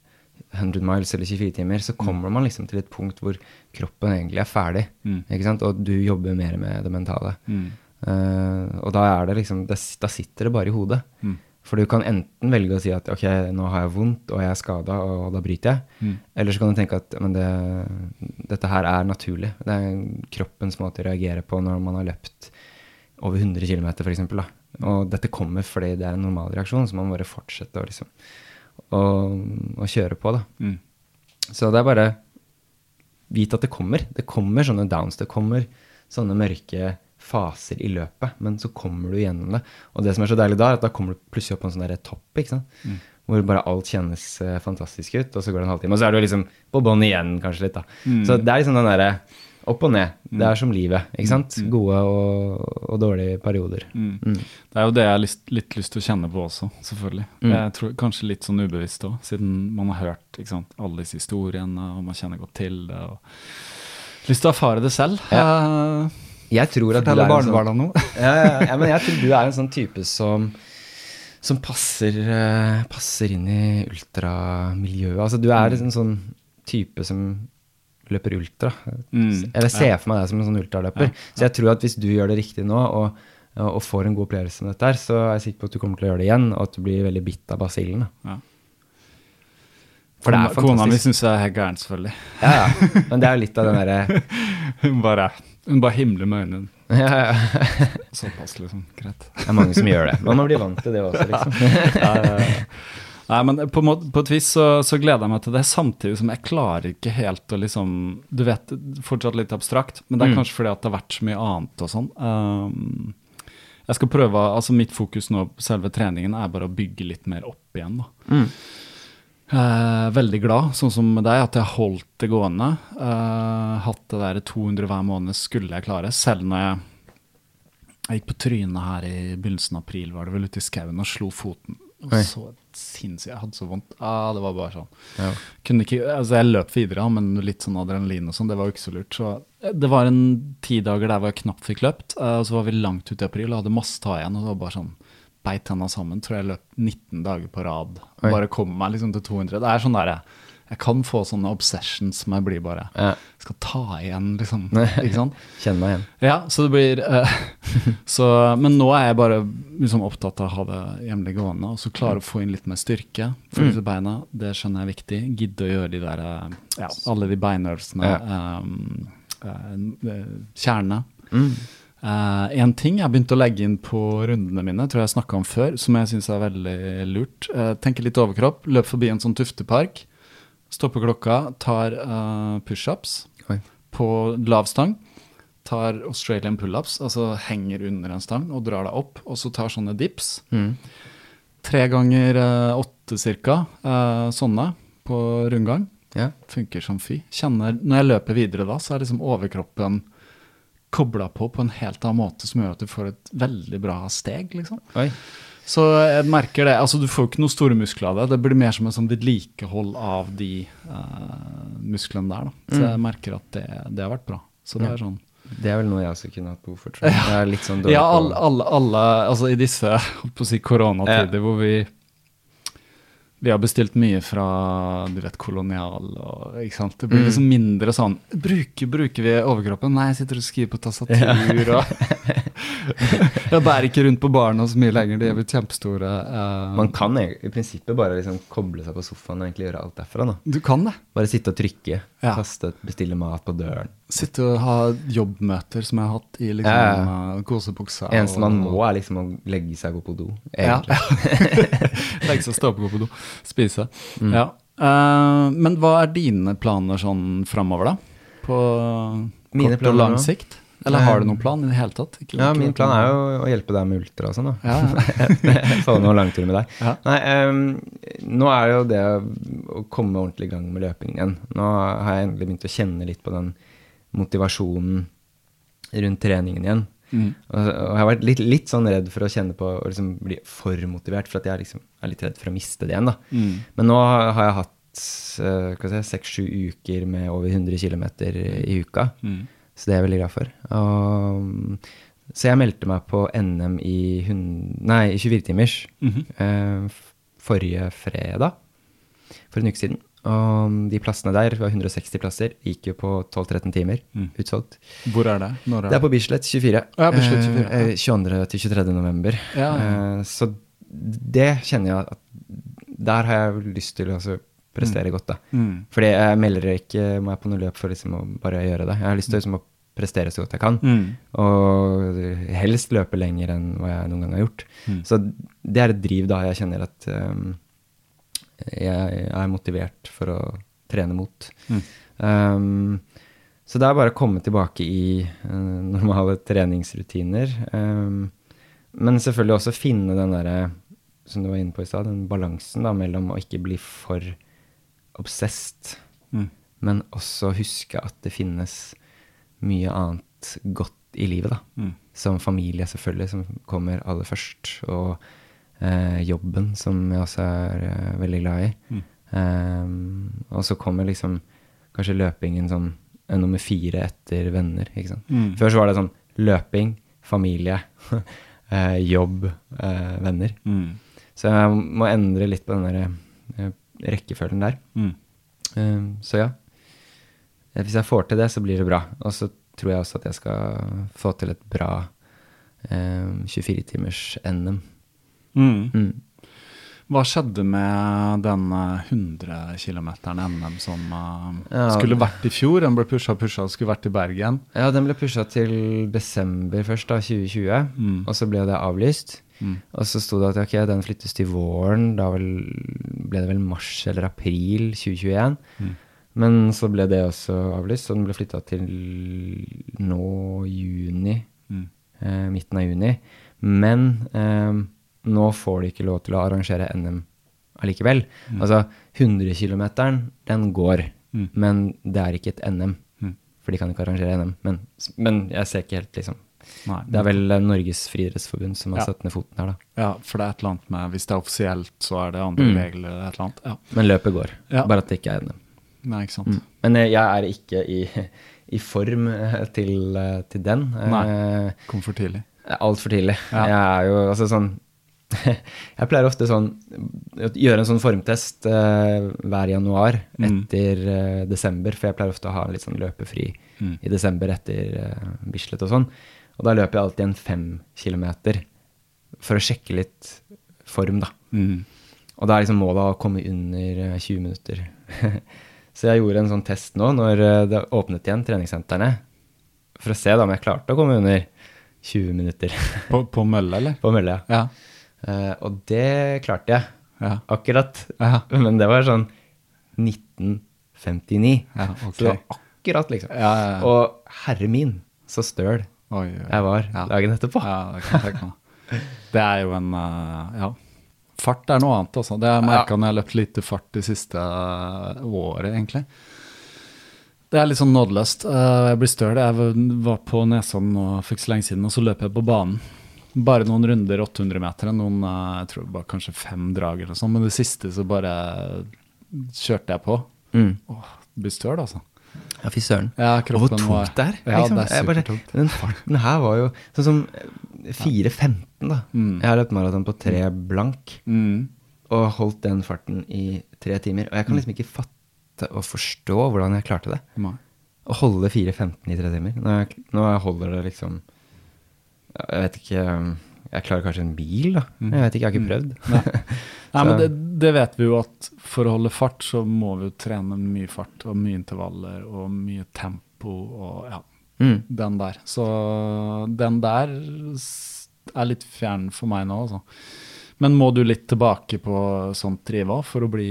100 miles eller 24 timer, så kommer man liksom til et punkt hvor kroppen egentlig er ferdig. Mm. Ikke sant? Og du jobber mer med det mentale. mm, Uh, og da er det liksom det, Da sitter det bare i hodet. mm, For du kan enten velge å si at ok, nå har jeg vondt og jeg er skada, og da bryter jeg. mm, Eller så kan du tenke at men det, dette her er naturlig. Det er kroppens måte å reagere på når man har løpt over 100 km f.eks. Og dette kommer fordi det er en normal reaksjon, så man bare fortsetter å liksom å, å kjøre på. da. mm, Så det er bare vite at det kommer. Det kommer sånne downs. Det kommer sånne mørke faser i løpet, men så kommer du gjennom det. Og det som er så deilig da, er at da kommer du plutselig opp på en sånn topp, ikke sant. Mm. Hvor bare alt kjennes eh, fantastisk ut, og så går det en halvtime. Og så er du liksom på bånn igjen, kanskje litt, da. Mm. Så det er liksom den derre opp og ned. Det er som livet, ikke sant. Mm. Gode og, og dårlige perioder. mm. Mm. Det er jo det jeg har lyst, litt lyst til å kjenne på også, selvfølgelig. Mm. Jeg tror Kanskje litt sånn ubevisst òg, siden man har hørt ikke sant, alle disse historiene, og man kjenner godt til det. og Lyst til å erfare det selv. Ja. Jeg tror at Fortelle sånn, barnebarna noe. *laughs* ja, ja, ja, men jeg tror du er en sånn type som som passer, eh, passer inn i ultramiljøet. Altså, du er en sånn type som løper ultra. Mm, Eller ser ja. for meg deg som en sånn ultraløper. Ja, Så jeg tror at hvis du gjør det riktig nå, og, og får en god opplevelse med dette her, så er jeg sikker på at du kommer til å gjøre det igjen, og at du blir veldig bitt av basillen. Ja. For det er fantastisk. Kona mi syns jeg er helt gæren, selvfølgelig. Ja, ja. Men det er jo litt av den derre *laughs* Hun bare, hun bare himler med øynene. ja, ja. Såpass, liksom. Greit. Det er mange som gjør det. Man må bli vant til det også, liksom. *laughs* Ja, ja, ja. Nei, men på, måte, på et vis så, så gleder jeg meg til det, samtidig som jeg klarer ikke helt å liksom Du vet, fortsatt litt abstrakt, men det er Mm. kanskje fordi at det har vært så mye annet og sånn. Um, jeg skal prøve, altså Mitt fokus nå på selve treningen er bare å bygge litt mer opp igjen. da. Mm. Eh, veldig glad, sånn som deg, at jeg holdt det gående. Eh, hatt det der 200 hver måned skulle jeg klare, selv når jeg, jeg gikk på trynet her i begynnelsen av april, var det vel ute i skauen og slo foten Og så sinnssykt. Jeg hadde så vondt. Ah, det var bare sånn. Ja. Ikke, altså jeg løp videre, men litt sånn adrenalin og sånn, det var jo ikke så lurt. Så eh, det var en ti dager der hvor jeg knapt fikk løpt, eh, og så var vi langt ut i april og hadde masse ta igjen, og det var bare sånn beit tenna sammen. Tror jeg løp 19 dager på rad. Bare kom meg liksom til 200. Det er sånn der, jeg, kan få sånne obsessions som jeg blir bare Ja. Skal ta igjen, liksom. *laughs* Ikke sant? Kjenn meg igjen. Ja, så det blir uh, *laughs* så, Men nå er jeg bare liksom opptatt av å ha det hjemlig gående, og så klare å få inn litt mer styrke Følge mm. beina. Det skjønner jeg er viktig. Gidde å gjøre de der uh, ja, alle de beinøvelsene. Ja. Um, uh, kjernene. Mm. Eh, en ting jeg begynte å legge inn på rundene mine, tror jeg jeg snakka om før, som jeg syns er veldig lurt. Uh, tenke litt overkropp, løp forbi en sånn tuftepark, stopper klokka, tar uh, pushups på lav stang. Tar Australian pullups, altså henger under en stang og drar deg opp. Og så tar sånne dips. Mm. Tre ganger uh, åtte cirka, uh, sånne på rundgang. Yeah. Funker som fy. Kjenner, når jeg løper videre da, så er liksom overkroppen kobla på på en helt annen måte som gjør at du får et veldig bra steg, liksom. Oi. Så jeg merker det. Altså, du får jo ikke noe store muskler av det. Det blir mer som et sånn vedlikehold av de uh, musklene der. Da. Så jeg merker at det, det har vært bra. Så det Ja. er sånn Det er vel noe jeg også kunne hatt behov for, tror jeg. Jeg litt sånn dårlig Ja, alle, alle, alle altså i disse på å si koronatider hvor vi vi har bestilt mye fra du vet, kolonial og ikke sant? Det blir liksom mindre sånn Bruker, bruker vi overkroppen? Nei, jeg sitter og skriver på tastatur og *laughs* *laughs* Jeg bærer ikke rundt på barna så mye lenger, de er blitt kjempestore. Uh, Man kan e- i prinsippet bare liksom koble seg på sofaen og egentlig gjøre alt derfra. da. Du kan det. Bare sitte og trykke, Ja. kaste, bestille mat på døren. Sitte og ha jobbmøter som jeg har hatt i liksom Ja, eh, kosebuksa. Eneste man må, er liksom å legge seg og gå på do. Ja. *laughs* Legge seg, stå opp, gå på do, spise. Mm. Ja. Uh, men hva er dine planer sånn framover, da? På kort og lang sikt? Eller har du noen plan i det hele tatt? Ikke- Ja, ikke min plan er jo å hjelpe deg med ultra og sånn, da. Ja, *laughs* ja. Få noen langturer med deg. Ja. Nei, um, nå er det jo det å komme ordentlig i gang med løpingen igjen. Nå har jeg endelig begynt å kjenne litt på den motivasjonen rundt treningen igjen. Mm. Og, og jeg har vært litt, litt sånn redd for å kjenne på å liksom bli for motivert, for at jeg liksom er litt redd for å miste det igjen. da. Mm. Men nå har jeg hatt eh, seks-sju uker med over 100 km i uka. Mm. Så det er jeg veldig glad for. Og, så jeg meldte meg på NM i, i 24-timers mm -hmm. forrige fredag, for en uke siden. Og de plassene der, det var 160 plasser, gikk jo på 12-13 timer, Mm. utsolgt. Hvor er det? Er Det er på Bislett 24. Ja, Bislett 24, ja. Eh, eh, 22. til 23. november. Ja, ja. Eh, så det kjenner jeg at Der har jeg lyst til å altså, prestere godt, da. Mm. Fordi jeg melder ikke meg på noe løp for liksom å bare gjøre det. Jeg har lyst til liksom, å prestere så godt jeg kan. Mm. Og helst løpe lenger enn hva jeg noen gang har gjort. Mm. Så det er et driv da jeg kjenner at um, jeg er motivert for å trene mot. Mm. Um, så det er bare å komme tilbake i uh, normale treningsrutiner. Um, men selvfølgelig også finne den derre, som du var inne på i stad, den balansen da, mellom å ikke bli for obsessed, Mm. men også huske at det finnes mye annet godt i livet, da. Mm. Som familie, selvfølgelig, som kommer aller først. Og eh, jobben, som jeg også er eh, veldig glad i. Mm. Um, og så kommer liksom kanskje løpingen som eh, nummer fire etter venner, ikke sant. Mm. Før så var det sånn løping, familie, *laughs* eh, jobb, eh, venner. Mm. Så jeg må endre litt på den der eh, rekkefølgen der. Mm. Um, så ja. Eh, Hvis jeg får til det, så blir det bra. Og så tror jeg også at jeg skal få til et bra eh, 24-timers NM. Mm. Mm. Hva skjedde med den eh, 100 km NM som eh, Ja. skulle vært i fjor? Den ble pusha pusha og skulle vært i Bergen. Ja, den ble pusha til desember først, da, 2020. Mm. Og så ble det avlyst. Mm. Og så sto det at ok, den flyttes til våren. Da ble det vel mars eller april 2021. Mm. Men så ble det også avlyst, så den ble flytta til nå juni. Mm. eh, midten av juni. Men eh, nå får de ikke lov til å arrangere NM allikevel. Altså 100 km, den går, Mm. men det er ikke et NM. Mm. For de kan ikke arrangere NM. Men, men jeg ser ikke helt liksom Nei. Det er vel eh, Norges friidrettsforbund som har Ja. satt ned foten her, da. Ja, for det er et eller annet med Hvis det er offisielt, så er det andre Mm. regler eller et eller annet. Ja. Men løpet går. Ja. Bare at det ikke er NM. Nei, ikke sant. Mm. Men eh, jeg er ikke i, *laughs* i form eh, til, eh, til den. Nei. Kom for tidlig. Altfor tidlig. Ja. Jeg er jo altså sånn *laughs* Jeg pleier ofte sånn gjøre en sånn formtest uh, hver januar Mm. etter eh, desember, for jeg pleier ofte å ha litt sånn løpefri Mm. i desember etter uh, Bislett og sånn. Og da løper jeg alltid en fem kilometer for å sjekke litt form, da. Mm. Og da er liksom målet å komme under eh, 20 minutter. *laughs* Så jeg gjorde en sånn test nå når eh, det åpnet igjen treningssentrene, for å se da om jeg klarte å komme under 20 minutter *laughs* På, på mølle, eller? på mølle. Ja. Uh, og det klarte jeg. Ja. Akkurat. Ja. *laughs* Men det var sånn 1959. Ja, okay. Så det var akkurat, liksom. Og herre min, så støl Oi, oi. jeg var Ja. dagen etterpå. Ja, det. *laughs* Det er jo en uh, Ja. Fart er noe annet, altså. Det har jeg merka når jeg har løpt lite fart det siste eh, året, egentlig. Det er litt sånn nådeløst. Eh, Jeg blir støl. Jeg var på Nesodden for ikke så lenge siden, og så løp jeg på banen. Bare noen runder 800 meter, noen, eh, jeg tror var kanskje fem drag eller sånt, men det siste så bare kjørte jeg på. Mm. Åh, det blir støl, altså. Ja, fy søren. Ja, Og hvor kroppen tungt det er. Ja, liksom. det er supertungt. Den farten her var jo sånn som 4.15, da. Mm. Jeg har løpt maraton på tre blank Mm. og holdt den farten i tre timer. Og jeg kan liksom ikke fatte og forstå hvordan jeg klarte det. Nei. Å holde 4.15 i tre timer. Når jeg, når jeg holder det liksom Jeg vet ikke Jeg klarer kanskje en bil, da. Jeg vet ikke, jeg har ikke prøvd. Nei, Nei *laughs* men det, det vet vi jo at for å holde fart, så må vi jo trene mye fart og mye intervaller og mye tempo og ja, Mm. den der. Så den der er litt fjern for meg nå, altså. Men må du litt tilbake på sånt triva for å bli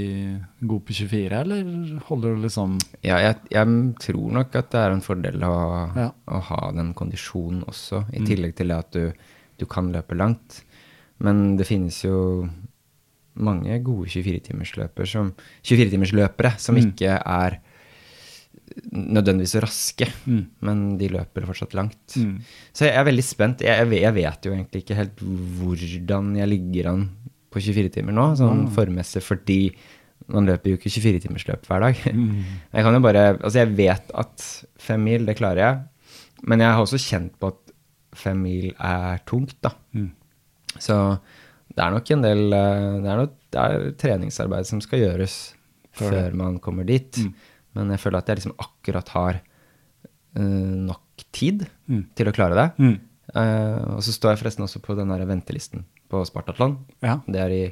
god på 24, eller holder du liksom Ja, jeg, jeg tror nok at det er en fordel å, Ja. å ha den kondisjonen også, i tillegg til at du, du kan løpe langt. Men det finnes jo mange gode 24-timersløpere som, 24 som ikke er nødvendigvis raske, Mm. men de løper fortsatt langt. Mm. Så jeg er veldig spent. Jeg, jeg, vet, jeg vet jo egentlig ikke helt hvordan jeg ligger an på 24 timer nå, sånn formmessig, fordi man løper jo ikke 24-timersløp hver dag. *laughs* Jeg kan jo bare Altså, jeg vet at fem mil, det klarer jeg, men jeg har også kjent på at fem mil er tungt, da. Mm. Så det er nok en del eh, Det er, nok, det er treningsarbeid som skal gjøres er før man kommer dit. Mm. Men jeg føler at jeg liksom akkurat har uh, nok tid Mm. til å klare det. Mm. Uh, og så står jeg forresten også på den der ventelisten på Spartatland. Ja. Det er i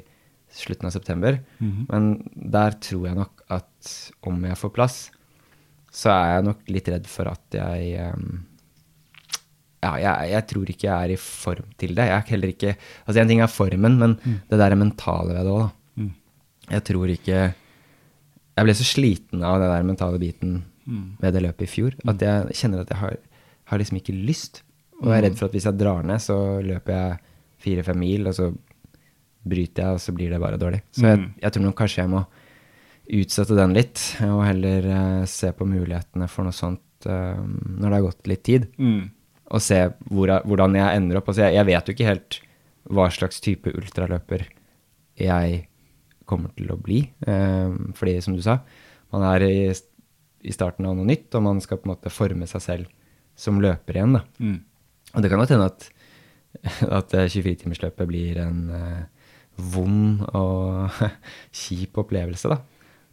slutten av september. Mhm. Men der tror jeg nok at om jeg får plass, så er jeg nok litt redd for at jeg um, Ja, jeg, jeg tror ikke jeg er i form til det. Jeg er heller ikke Altså, en ting er formen, men det der mentale ved det òg. Mm. Jeg tror ikke Jeg ble så sliten av den der mentale biten Mm. ved det løpet i fjor at jeg kjenner at jeg har, har liksom ikke lyst. Og jeg er redd for at hvis jeg drar ned, så løper jeg fire-fem mil, og så bryter jeg, og så blir det bare dårlig. Så jeg, Mm. jeg tror nok kanskje jeg må utsette den litt, og heller uh, se på mulighetene for noe sånt uh, når det har gått litt tid. Mm. Og se hvor, jeg- hvordan jeg ender opp. Altså jeg, jeg vet jo ikke helt hva slags type ultraløper jeg kommer til å bli. Eh, fordi, som du sa, man er i, i starten av noe nytt, og man skal på en måte forme seg selv som løper igjen. Da. Mm. Og det kan godt hende at, at eh, 24-timersløpet blir en eh, vond og *laughs* kjip opplevelse, da.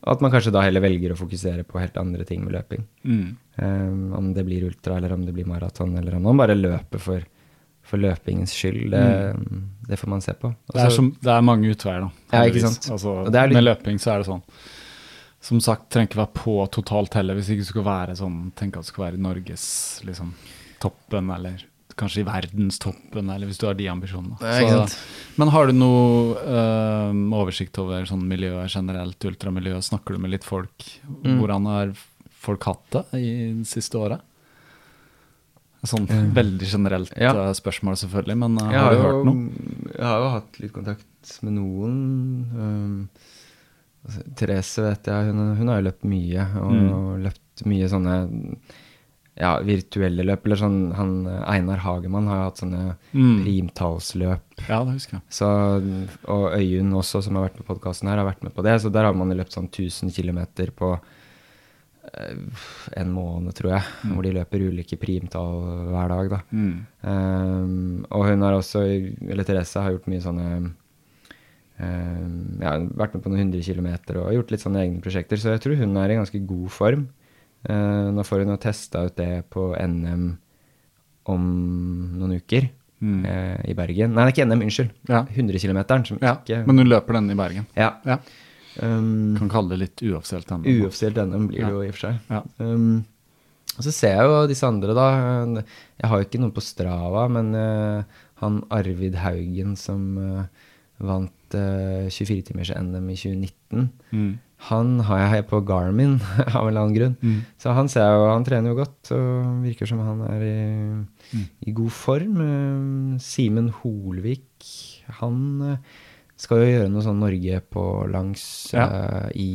Og at man kanskje da heller velger å fokusere på helt andre ting med løping. Mm. Um, om det blir ultra, eller om det blir maraton, eller om man bare løper for, for løpingens skyld. Det, det får man se på. Det er, som, det er mange utveier, da. Ja. Altså, litt- Med løping så er det sånn. Som sagt, trenger ikke være på totalt heller, hvis ikke du skal være sånn tenke at du skal være i Norges liksom, toppen, eller kanskje i verdenstoppen, eller hvis du har de ambisjonene. Ja, men har du noe øh, oversikt over sånn miljøet generelt, ultramiljøet? Snakker du med litt folk? Mm. Hvordan har folk hatt det i det siste året? Sånn veldig generelt Ja. øh, spørsmål, selvfølgelig, men øh, har du jo, hørt noe? Jeg har jo hatt litt kontakt med noen. Um, altså, Therese vet jeg, hun, hun har jo løpt mye, og Mm. løpt mye sånne ja, virtuelle løp. Eller sånn han, Einar Hagemann har jo hatt sånne Mm. primtallsløp. Ja, det husker jeg. Så, og Øyunn også, som har vært på podkasten her, har vært med på det. Så der har man løpt sånn 1000 km på eh, en måned, tror jeg. Hvor de løper ulike primtall hver dag, da. Mm. Um, og hun har også, eller Therese, har gjort mye sånne um, Ja, vært med på noen hundre kilometer og gjort litt sånne egne prosjekter. Så jeg tror hun er i ganske god form. Uh, nå får hun jo testa ut det på NM om noen uker. Mm. Uh, I Bergen. Nei, det er ikke NM, unnskyld. Ja. 100 km, ja. ikke Men hun løper den i Bergen. Ja. Ja. Um, Kan kalle det litt uoffisielt NM. Uoffisielt NM blir det Ja. jo i og for seg. Ja. Um, og så ser jeg jo disse andre, da. Jeg har jo ikke noen på Strava, men uh, han Arvid Haugen som uh, vant uh, 24-timers-NM i 2019, Mm. han har jeg på Garmin *laughs* av en eller annen grunn. Mm. Så han ser jeg jo, han trener jo godt og virker som han er i, Mm. i god form. Eh, Simen Holvik, han eh, skal jo gjøre noe sånn Norge på langs Ja. uh, i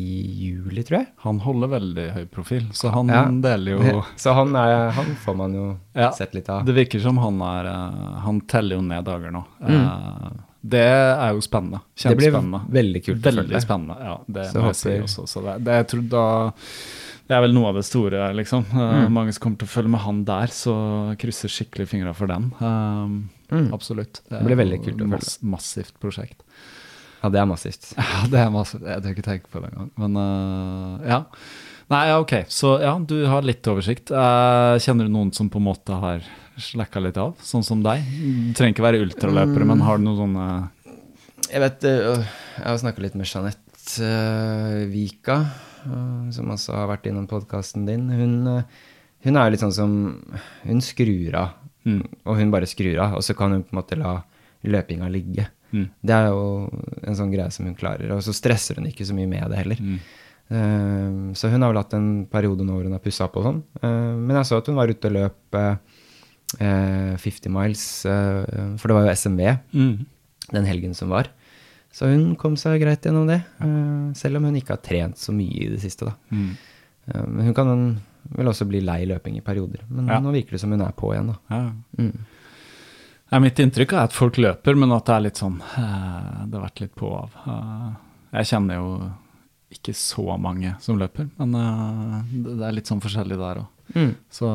juli, tror jeg. Han holder veldig høy profil, så han Ja. deler jo *laughs* Så han, er, han får man jo Ja, sett litt av. Det virker som han er eh, Han teller jo ned dager nå. Mm. Uh, det er jo spennende. Det blir Kjempespennende. veldig kult Veldig spennende. Ja, det Så må jeg si også. Så det, det, jeg tror da det er vel noe av det store, liksom. Mm. Mange som kommer til å følge med han der, så krysser skikkelig fingra for den. Um, Mm. Absolutt. Det blir veldig kult å følge. mass, Massivt prosjekt. Ja, det er massivt. *laughs* Ja, det er massivt. Jeg tør ikke tenke på det engang. Men uh, ja. Nei, ja, ok. Så ja, du har litt oversikt. Uh, kjenner du noen som på en måte har slacka litt av, sånn som deg? Du trenger ikke være ultraløpere, men har du noen sånne Jeg vet, uh, jeg har snakka litt med Jeanette Vika, som også har vært innom podkasten din. Hun, hun er jo litt sånn som Hun skrur av, Mm. og hun bare skrur av. Og så kan hun på en måte la løpinga ligge. Mm. Det er jo en sånn greie som hun klarer. Og så stresser hun ikke så mye med det heller. Mm. Uh, så hun har vel hatt en periode nå hvor hun har pussa opp og sånn. Uh, men jeg så at hun var ute og løp eh, eh, 50 miles, for det var jo SMV Mm. den helgen som var. Så hun kom seg greit gjennom det, selv om hun ikke har trent så mye i det siste. da. Mm. Men hun kan vel også bli lei løping i perioder. Men Ja. nå virker det som hun er på igjen. da. Ja. Mm. Ja, mitt inntrykk er at folk løper, men at det er litt sånn eh, Det har vært litt på og av. Eh, jeg kjenner jo ikke så mange som løper, men eh, det det er litt sånn forskjellig der òg. Mm. Så,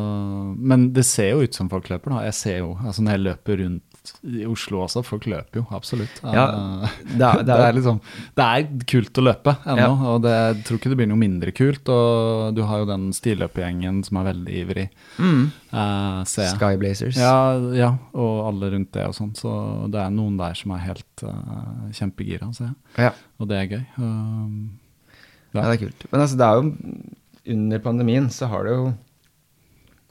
men det ser jo ut som folk løper, da. Jeg ser jo, altså Når jeg løper rundt i Oslo også, folk løper jo, absolutt. Ja, Eh, det er- det, *laughs* det er- liksom, det er kult å løpe ennå, Ja. og det, jeg tror ikke det blir noe mindre kult. Og du har jo den stilløpergjengen som er veldig ivrig, Mm. Uh. Skyblazers. Ja, ja, og alle rundt det og sånn. Så det er noen der som er helt uh, kjempegira, ser jeg. Ja. Og det er gøy. Um, Ja, det er kult. Men altså, det er jo under pandemien så har det jo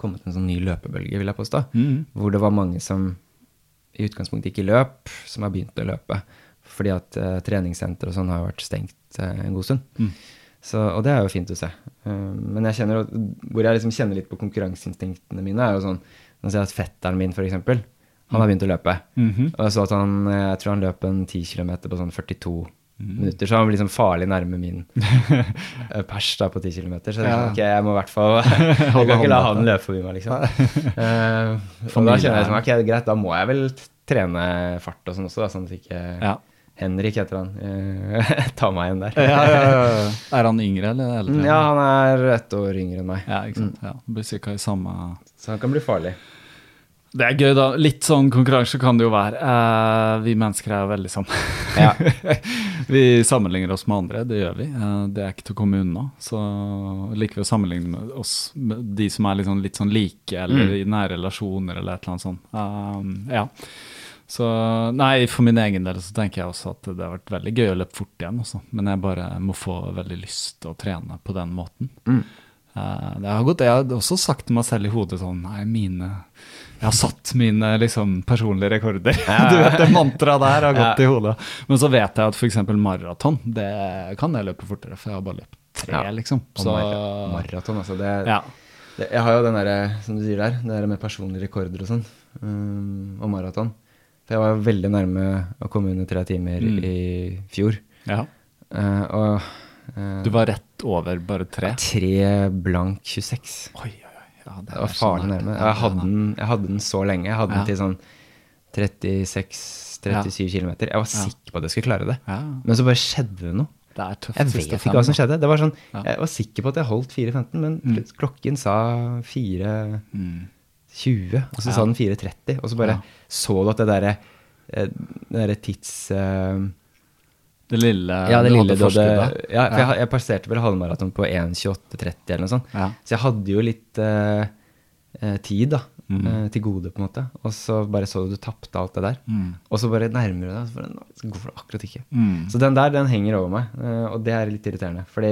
kommet en sånn ny løpebølge, vil jeg påstå. mm, Hvor det var mange som i utgangspunktet ikke løp, som har begynt å løpe. Fordi at uh, treningssenter og sånn har vært stengt uh, en god stund. Mm. Så, og det er jo fint å se. Uh, men jeg kjenner, hvor jeg liksom kjenner litt på konkurranseinstinktene mine, er jo sånn Nå ser jeg at fetteren min, eksempel, han har begynt å løpe. mhm. Og jeg så at han Jeg tror han løp en 10 km på sånn 42 Mm. Minutter, så han blir liksom farlig nærme min eh, pers da på 10 km. Så jeg, Ja. ok, jeg må i hvert fall *laughs* Jeg kan ikke la han løpe forbi meg, liksom. Uh, *laughs* *laughs* og da kjenner jeg som, ok, greit, da må jeg vel trene fart og sånn også, da, sånn at ikke Ja. Henrik heter han. eh, Ta meg igjen der. Ja, ja, ja, ja. Er han yngre eller eldre? Mm, Ja, han er ett år yngre enn meg, Ja, ikke sant. Ja, blir cirka i samme så han kan bli farlig. Det er gøy, da. Litt sånn konkurranse kan det jo være. Uh, vi mennesker er jo veldig sånn. Ja. *laughs* vi sammenligner oss med andre, det gjør vi. Uh, det er ikke til å komme unna. Så liker vi å sammenligne med oss med de som er litt sånn, litt sånn like, eller Mm. i nære relasjoner, eller et eller annet sånt. Uh, ja. Så nei, for min egen del så tenker jeg også at det har vært veldig gøy å løpe fort igjen også. Men jeg bare må få veldig lyst til å trene på den måten. Mm. Uh, det har gått, jeg har også sagt til meg selv i hodet sånn Nei, mine Jeg har satt mine liksom, personlige rekorder. *laughs* du vet, det mantraet der har gått i hodet. Men så vet jeg at f.eks. maraton, det kan jeg løpe fortere, for jeg har bare løpt tre, liksom. Så mar maraton, altså. Det, ja. det, jeg har jo den derre, som du sier der, det der med personlige rekorder og sånn, um, og maraton. For jeg var veldig nærme å komme under tre timer Mm. i fjor. ja. Uh, og eh, Du var rett over bare tre? tre blank 26. Oi, oi, oi. Ja. Det Det var farlig sånn nærme. Jeg hadde, den, jeg hadde den så lenge. Jeg hadde Ja. den til sånn 36-37 km. Jeg var sikker på at jeg skulle klare det. Ja. Men så bare skjedde det noe. Det er tøft. Jeg vet ikke hva som skjedde. Det var sånn, Ja. Jeg var sikker på at jeg holdt 4.15, men mm. klokken sa 4.20, og så Ja. sa den 4.30, og så bare Ja. så du at det derre eh, tids... eh, Det lille ja, det du lille hadde hadde ja, for Ja. Jeg, jeg passerte vel halvmaraton på 1.28,30 eller noe sånt. Ja. Så jeg hadde jo litt eh, eh, tid da, Mm. eh, til gode, på en måte. Og så bare så du du tapte alt det der. Mm. Og så bare nærmer du deg, og så bare så går det akkurat ikke. Mm. Så den der, den henger over meg, eh, og det er litt irriterende. Fordi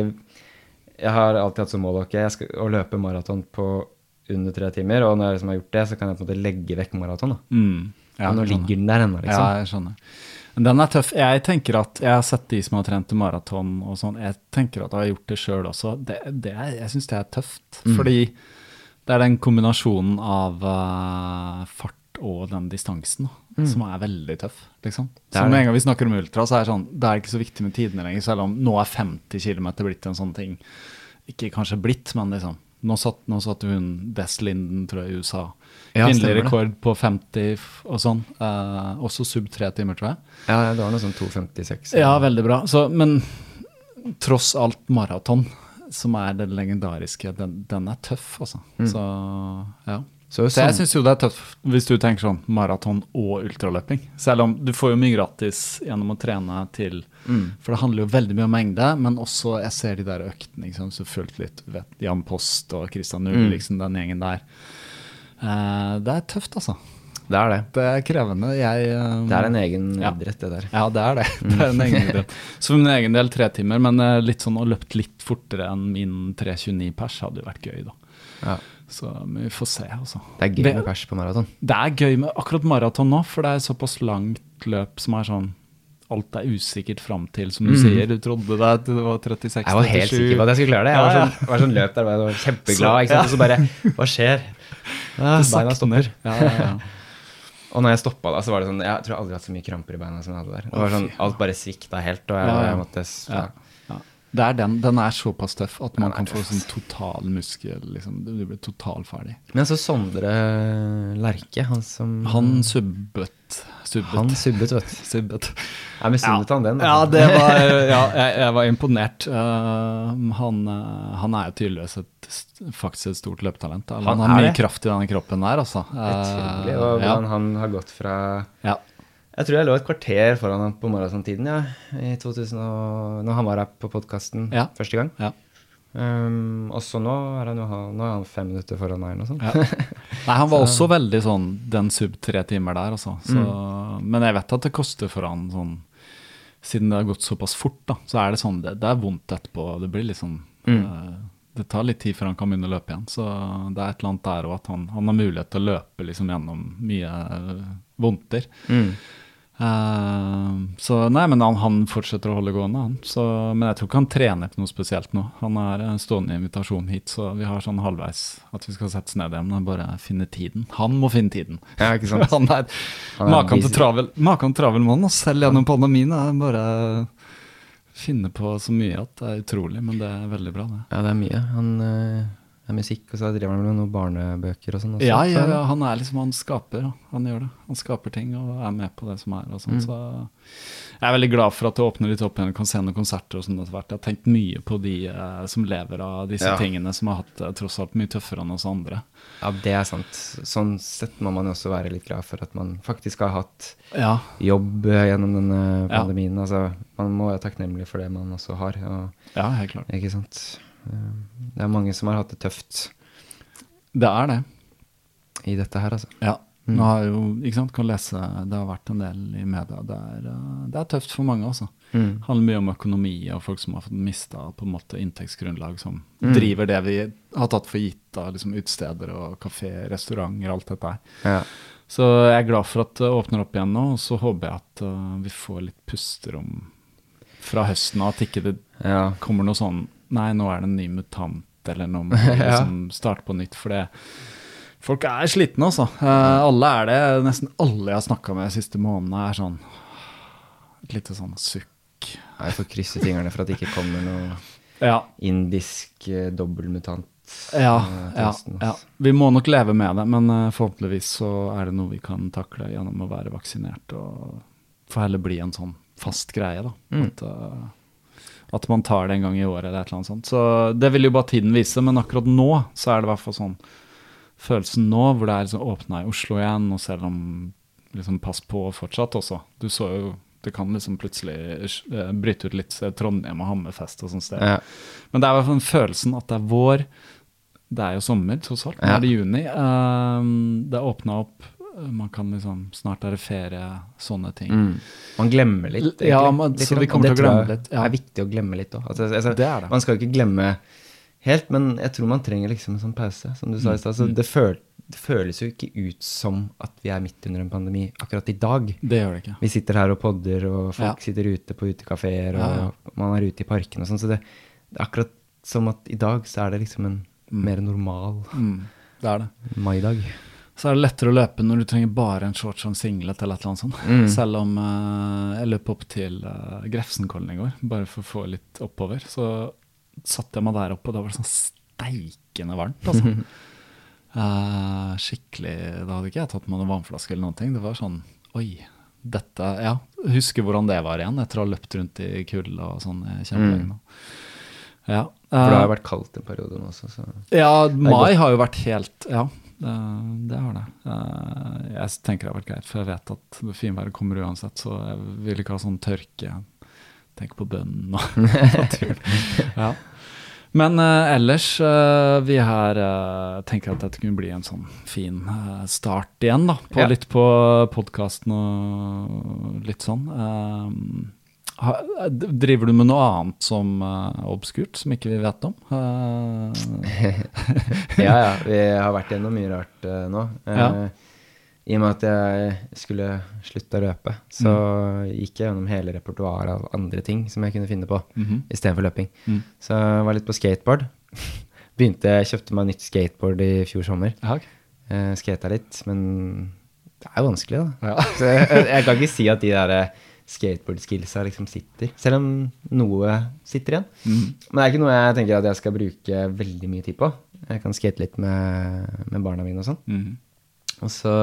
jeg har alltid hatt som mål okay, jeg skal, å løpe maraton på under tre timer, og når jeg liksom har gjort det, så kan jeg på en måte legge vekk maraton. da. Mm. Ja, nå ligger den der ennå, liksom. Ja, jeg skjønner. Den er tøff. Jeg tenker at jeg har sett de som har trent maraton og sånn, jeg tenker at jeg har gjort det sjøl også. Det, det er, jeg syns det er tøft. Mm. Fordi det er den kombinasjonen av uh, fart og den distansen mm. som er veldig tøff. liksom. Så med en gang vi snakker om ultra, så er det sånn, det er ikke så viktig med tidene lenger, selv om nå er 50 km blitt en sånn ting. Ikke kanskje blitt, men liksom. Nå satt, nå satt hun Des Linden, tror jeg, i USA. Ja, Kvinnelig rekord det. på 50 og sånn. Uh, også sub tre timer, tror jeg. Ja, det var noe sånn 2,56. Ja, veldig bra. Så, men tross alt maraton, som er det legendariske, den, den er tøff, altså. Så ja. Så, Så jeg sånn- syns jo det er tøft hvis du tenker sånn maraton og ultraløping. Selv om du får jo mye gratis gjennom å trene til For det handler jo veldig mye om mengde, men også jeg ser de der øktene. Liksom? Så fulgt litt vet, Jan Post og Christian Null, liksom den gjengen der. Eh, det er tøft, altså. det er det. Det er krevende. Jeg um, Det er en egen Ja. idrett, det der. Ja, det er det. *laughs* Det er en egen *laughs* idrett. Så min egen del tre timer, men eh, litt sånn å løpt litt fortere enn min 3.29 pers hadde jo vært gøy, da. Ja. Så vi får se, altså. Det er gøy med pers på maraton. Det er gøy med akkurat maraton nå, for det er såpass langt løp som er sånn Alt er usikkert fram til, som du sier. Du trodde det, at det var 36-37. Mm. Jeg var helt sikker på at jeg skulle klare det. Jeg var Ja, ja. sånn, var sånn løp der, jeg var kjempeglad, ikke sant? og så bare Hva skjer? Ja, beina stopper. Ja, ja, ja. *laughs* Og når jeg stoppa da, så var det sånn Jeg tror jeg aldri har hatt så mye kramper i beina som jeg hadde der. Det var sånn, Alt bare svikta helt, og jeg, Ja, ja. jeg måtte Ja, ja. Det er den. Den er såpass tøff at man kan få sånn total muskel liksom, Du blir total ferdig. Men så Sondre Lerche, han som Han subbet. Subbet. Han subbet, vet du. *laughs* subbet. Jeg misunnet han den. Ja, altså. det var, ja jeg, jeg var imponert. Uh, han, uh, han er jo tydeligvis et, faktisk et stort løpetalent. Han, Han har mye det. kraft i denne kroppen der, altså. Utrolig. Uh, Og ja, hvordan han har gått fra ja. Jeg tror jeg lå et kvarter foran han på maratontiden, ja. I 2000 og, når han var her på podkasten Ja. første gang. Ja. Um, og så nå er han jo nå er han fem minutter foran meg eller noe sånt. Ja. Nei, han var *laughs* også veldig sånn den sub tre timer der, altså. Så, Mm. Men jeg vet at det koster for han sånn Siden det har gått såpass fort, da, så er det sånn det, det er vondt etterpå. Det blir liksom eh, Det tar litt tid før han kan begynne å løpe igjen. Så det er et eller annet der òg at han, han har mulighet til å løpe liksom gjennom mye eh, vondter. Mm. Uh, så nei, men han, han fortsetter å holde gående, han. Så, men jeg tror ikke han trener på noe spesielt nå. Han er en stående invitasjon hit, så vi har sånn halvveis at vi skal sette oss ned igjen og bare finne tiden. Han må finne tiden. Ja, ikke sant? *laughs* han er, Han er maken til travel, travel mann, selv gjennom pandemien. er bare finne på så mye at det er utrolig, men det er veldig bra, det. Ja, det er mye. Han eh, musikk, og så driver han med noen barnebøker og sånn. Ja, ja, ja, han er liksom, han skaper, han gjør det. Han skaper ting og er med på det som er. og sånn, så Jeg er veldig glad for at det åpner litt opp igjen, kan se noen konserter og sånn etter hvert. Jeg har tenkt mye på de eh, som lever av disse Ja. tingene, som har hatt det tross alt mye tøffere enn oss andre. Ja, det er sant. Sånn sett må man også være litt glad for at man faktisk har hatt Ja, jobb eh, gjennom denne pandemien. Altså, man må være takknemlig for det man også har. Og, ja helt klart. ikke sant? Eh, Det er mange som har hatt det tøft Det er det. i dette her, altså. Ja. Nå har jo, ikke sant, kan lese, Det har vært en del i media. Det er, eh, det er tøft for mange, altså. Mm. Handler mye om økonomi og folk som har mista inntektsgrunnlag, som driver det vi har tatt for gitt av liksom utesteder og kafé, restauranter, alt dette her. Ja. Så jeg er glad for at det åpner opp igjen nå, og så håper jeg at uh, vi får litt pusterom fra høsten av, at ikke det ja. kommer noe sånn Nei, nå er det en ny mutant, eller noe må *laughs* liksom starte på nytt. For det Folk er slitne, altså. Eh, alle er det. Nesten alle jeg har snakka med de siste månedene, er sånn Et lite sånn sukk. Jeg får krysse fingrene for at det ikke kommer noe *laughs* Ja. indisk eh, dobbeltmutant Ja, eh, ja, ja. altså. Vi må nok leve med det, men forhåpentligvis så er det noe vi kan takle gjennom å være vaksinert, og få heller bli en sånn fast greie, da. Mm. At, at man tar det en gang i året eller et eller annet sånt. Så det vil jo bare tiden vise, men akkurat nå så er det i hvert fall sånn følelsen nå, hvor det er liksom åpna i Oslo igjen, og selv om liksom Pass på fortsatt også. Du så jo det kan liksom plutselig eh, bryte ut litt Trondheim og Hammerfest og sånn sted. Ja. Men det er i hvert fall den følelsen at det er vår. Det er jo sommer, tross alt. Nå er det juni. Um, det er åpna opp. Man kan liksom Snart er det ferie, sånne ting. Mm. Man glemmer litt, egentlig. Ja, man- Litt så vi kommer til å det glemme litt, ja. er viktig å glemme litt òg. Altså, altså, Det det. Man skal ikke glemme helt, men jeg tror man trenger liksom en sånn pause, som du sa i stad. Så Mm. det, føl, det føles jo ikke ut som at vi er midt under en pandemi akkurat i dag. Det gjør det ikke. Vi sitter her og podder, og folk Ja. sitter ute på utekafeer, og Ja, man er ute i parken og sånn. Så det, det er akkurat som at i dag så er det liksom en mer normal Mm, det er det. maidag. Så er det lettere å løpe når du trenger bare en shorts og en singlet eller et eller annet sånt. Mm. *laughs* Selv om uh, jeg løp opp til uh, Grefsenkollen i går, bare for å få litt oppover. Så satte jeg meg der oppe, og da var det sånn steikende varmt, altså. uh, *laughs* skikkelig Da hadde ikke jeg tatt med noen vannflaske eller noen ting. Det var sånn Oi, dette Ja, husker hvordan det var igjen, etter å ha løpt rundt i kulda og sånn kjempelenge. Mm. Ja. For det har jo vært kaldt en periode nå også, så ja, mai har jo vært helt Ja, det, det har det. Eh, Jeg tenker det har vært greit, for jeg vet at finværet kommer uansett, så jeg vil ikke ha sånn tørke. Tenk på bønnen og *laughs* naturen. Ja. Men eh, ellers, eh, vi her eh, tenker at dette kunne bli en sånn fin eh, start igjen, da. På, Ja. Litt på podkasten og litt sånn. Driver du med noe annet som uh, obskurt, som ikke vi vet om? Uh... *laughs* Ja, ja. Vi har vært gjennom mye rart uh, nå. Eh, Ja. I og med at jeg skulle slutte å løpe, så Mm. gikk jeg gjennom hele repertoaret av andre ting som jeg kunne finne på Mhm. istedenfor løping. Mm. Så jeg var litt på skateboard. *laughs* Begynte, Jeg kjøpte meg nytt skateboard i fjor sommer. ja. Skata litt, men det er jo vanskelig, da. Ja. Så jeg, jeg kan ikke si at de der eh, skateboard-skillsa liksom sitter. Selv om noe sitter igjen. Mm. Men det er ikke noe jeg tenker at jeg skal bruke veldig mye tid på. Jeg kan skate litt med, med barna mine og sånn. Mm. Og så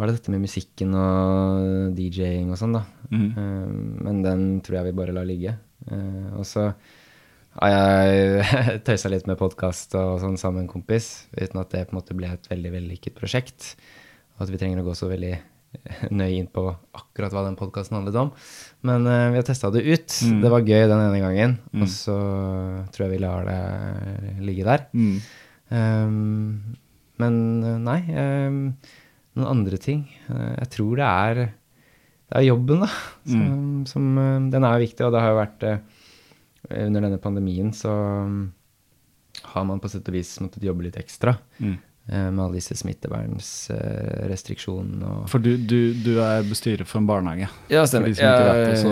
var det dette med musikken og DJ-ing og sånn, da. Mm. Eh, men den tror jeg vi bare lar ligge. Uh, og så har jeg *laughs* tøysa litt med podkast og sånn sammen med en kompis, uten at det på en måte ble et veldig vellykket prosjekt. Og at vi trenger å gå så veldig *laughs* nøye inn på akkurat hva den podkasten handlet om. Men uh, vi har testa det ut. Mm. Det var gøy den ene gangen. Mm. Og så tror jeg vi lar det ligge der. Mm. Um, men eh, nei, um, noen andre ting. Uh, jeg tror det er det er jobben, da. Som, Mm. som, eh, den er viktig, og det har jo vært uh, Under denne pandemien så um, har man på sett og vis måttet jobbe litt ekstra Mhm. Eh, med alle disse smittevernrestriksjonene. For du, du, du er bestyrer for en barnehage. Ja, stemmer. de ja, det, så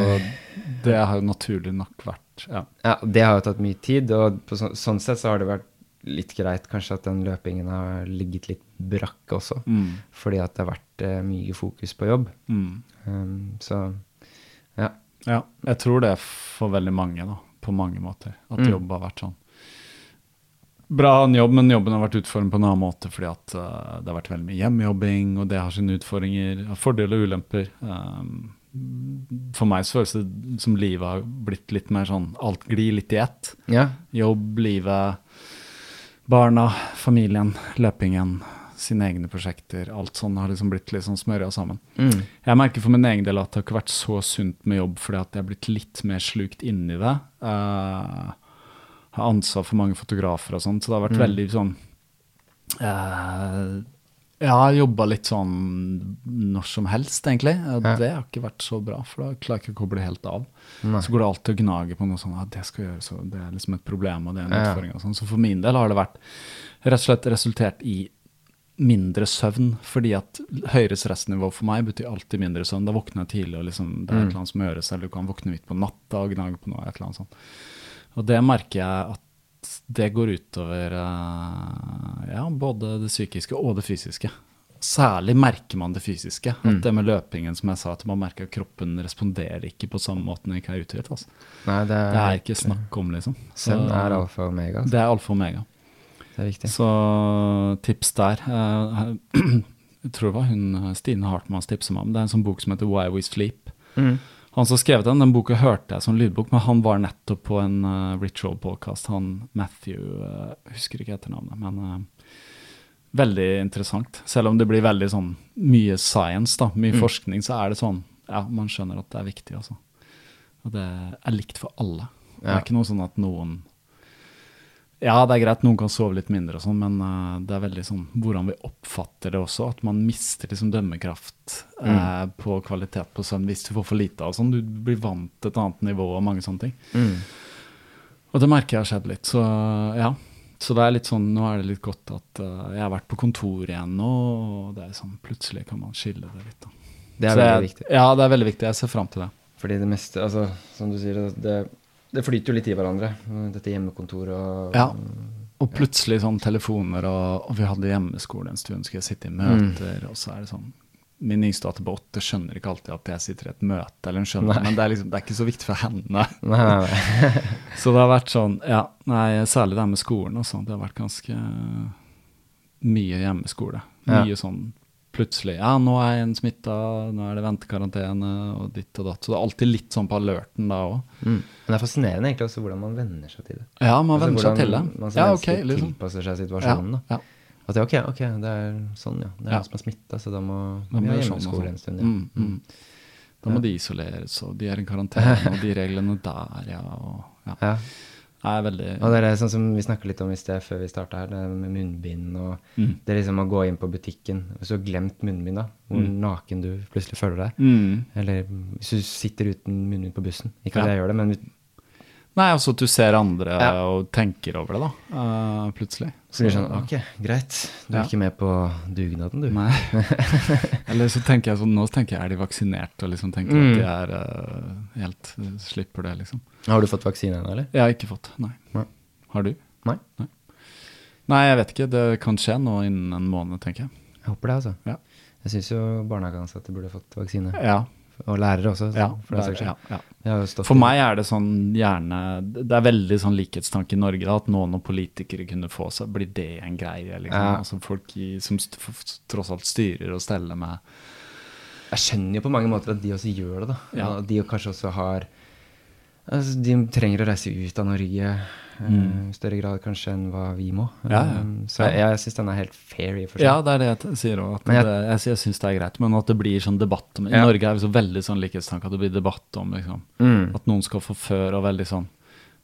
det har jo naturlig nok vært ja. Ja, det har jo tatt mye tid, og på så, sånn sett så har det vært litt greit kanskje at den løpingen har ligget litt brakk også. Mm. Fordi at det har vært uh, mye fokus på jobb. Mm. Um, så ja. Ja, jeg tror det er for veldig mange, da, på mange måter. At Mm. jobb har vært sånn. Bra en jobb, men jobben har vært utformet på en annen måte fordi at uh, det har vært veldig mye hjemmejobbing, og det har sine utfordringer, fordeler og ulemper. Um, for meg så føles det som livet har blitt litt mer sånn Alt glir litt i ett. ja. Jobb, livet, barna, familien, løpingen, sine egne prosjekter. Alt sånn har liksom blitt litt sånn smørja sammen. Mm. Jeg merker for min egen del at det har ikke vært så sunt med jobb fordi at jeg har blitt litt mer slukt inn i det. Uh, har ansvar for mange fotografer og sånn, så det har vært Mm. veldig sånn eh, Jeg har jobba litt sånn når som helst, egentlig. Ja. det har ikke vært så bra, for da klarer jeg ikke å koble helt av. Nei. Så går det alltid og gnager på noe sånn at det skal gjøres, og det er liksom et problem og det er en Ja. utfordring. og sånn. Så for min del har det vært rett og slett resultert i mindre søvn, fordi at høyere stressnivå for meg betyr alltid mindre søvn. Da våkner jeg tidlig, og liksom, det er et Mm. eller annet som gjøres, eller du kan våkne midt på natta og gnage på noe. et eller annet sånt. Og det merker jeg at det går utover eh, ja, både det psykiske og det fysiske. Særlig merker man det fysiske. At Mm. det med løpingen, som jeg sa, at man merker at kroppen responderer ikke på samme måte når det ikke er uthvilt. Altså. Nei, det er, Det er ikke snakk om, liksom. Så Søvn er alfa og omega. Altså. Det er alfa og omega. Det er viktig. Så tips der. Eh, *clears throat* Jeg tror det var hun Stine Hartmanns tipsa meg om. Det er en sånn bok som heter Why We Sleep. Mm. Han som skrevet den, den boka hørte jeg som lydbok, men han var nettopp på en uh, ritual podcast. Han Matthew uh, Husker ikke etternavnet, men uh, veldig interessant. Selv om det blir veldig sånn mye science, da, mye Mm. forskning, så er det sånn Ja, man skjønner at det er viktig, altså. Og det er likt for alle. Det er ikke noe sånn at noen Ja, det er greit, noen kan sove litt mindre og sånn, men uh, det er veldig sånn hvordan vi oppfatter det også. At man mister liksom dømmekraft uh, på kvalitet på søvn hvis du får for lite av sånn. Du blir vant til et annet nivå og mange sånne ting. Mm. Og det merker jeg har skjedd litt, så ja. Så det er litt sånn, nå er det litt godt at uh, jeg har vært på kontor igjen nå, og det er sånn, plutselig kan man skille det litt. Da. Det er Så veldig jeg, viktig. Ja, det er veldig viktig. Jeg ser fram til det. Fordi det meste, altså, som du sier, det, det flyter jo litt i hverandre. Dette hjemmekontoret og Ja. Og plutselig sånn telefoner, og, og vi hadde hjemmeskole en stund, skulle jeg sitte i møter, og så er det sånn Min yngste datter på åtte skjønner ikke alltid at jeg sitter i et møte, eller hun skjønner, men det er, liksom, det er ikke så viktig for henne. *laughs* Nei, nei, nei. *laughs* Så det har vært sånn, ja, nei, særlig det her med skolen og sånn, det har vært ganske mye hjemmeskole. Ja. Mye sånn plutselig, ja, nå er en smitta, nå er det ventekarantene og ditt og datt. Så det er alltid litt sånn på alerten da òg. Mm. Men det er fascinerende egentlig også hvordan man venner seg til det. Ja, man Altså, venner seg til det. Man Ja, okay, ok, liksom. tilpasser seg Ja, situasjonen. da. ja. At det, ok, ok, det er sånn, ja. Det er Ja. noen som er smitta, så da må vi ha hjemmeskole sånn. en stund. Ja. Mm, mm. Da må de isoleres, og de er i karantene, og de *laughs* reglene der, ja. Og, ja. Er veldig Og det er sånn som vi snakka litt om i sted før vi starta her, det med munnbind og Mm. Det er liksom å gå inn på butikken og så glemt munnbind, da, hvor naken du plutselig føler deg. mm. Eller hvis du sitter uten munnbind på bussen. Ikke at Ja. jeg gjør det, men Nei, altså at du ser andre Ja. og tenker over det, da. Uh, plutselig. så blir det sånn Ok, greit. Du er Ja. ikke med på dugnaden, du. Nei. *laughs* Eller så tenker jeg sånn, nå tenker jeg er de vaksinert, og liksom tenker Mm. at de er uh, helt Slipper det, liksom. Har du fått vaksine ennå, eller? Jeg har ikke fått, nei. Nei. Har du? Nei. Nei, jeg vet ikke. Det kan skje nå innen en måned, tenker jeg. Jeg håper det, altså. Ja. Jeg syns jo barnehageansatte burde fått vaksine. Ja. Og lærere også, ja, for det saks ja, ja. For meg er det sånn gjerne Det er veldig sånn likhetstanke i Norge da, at nå når politikere kunne få seg, blir det en greie. liksom. Altså Folk i, som tross alt styrer og steller med Jeg skjønner jo på mange måter at de også gjør det, da. Og de kanskje også har altså, De trenger å reise ut av Norge i i større grad kanskje enn hva vi må. Mm. Ja, ja. Um, så jeg, jeg syns den er helt fair i for seg. Ja, det er det jeg sier òg. Jeg- det, jeg, jeg syns det er greit, men at det blir sånn debatt om I Ja. Norge er vi så veldig sånn likhetstanke at det blir debatt om liksom, Mm. at noen skal få før og veldig sånn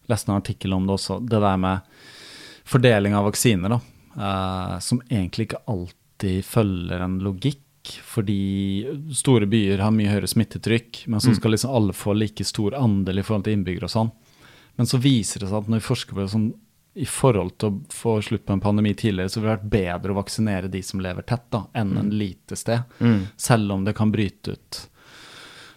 Leste en artikkel om det også. Det der med fordeling av vaksiner, da. eh, som egentlig ikke alltid følger en logikk. Fordi store byer har mye høyere smittetrykk, men så skal liksom alle få like stor andel i forhold til innbyggere og sånn. Men så viser det seg at når vi forsker på det sånn i forhold til å få slutt på en pandemi tidligere, så ville det vært bedre å vaksinere de som lever tett, da, enn en lite sted. Mm. Selv om det kan bryte ut.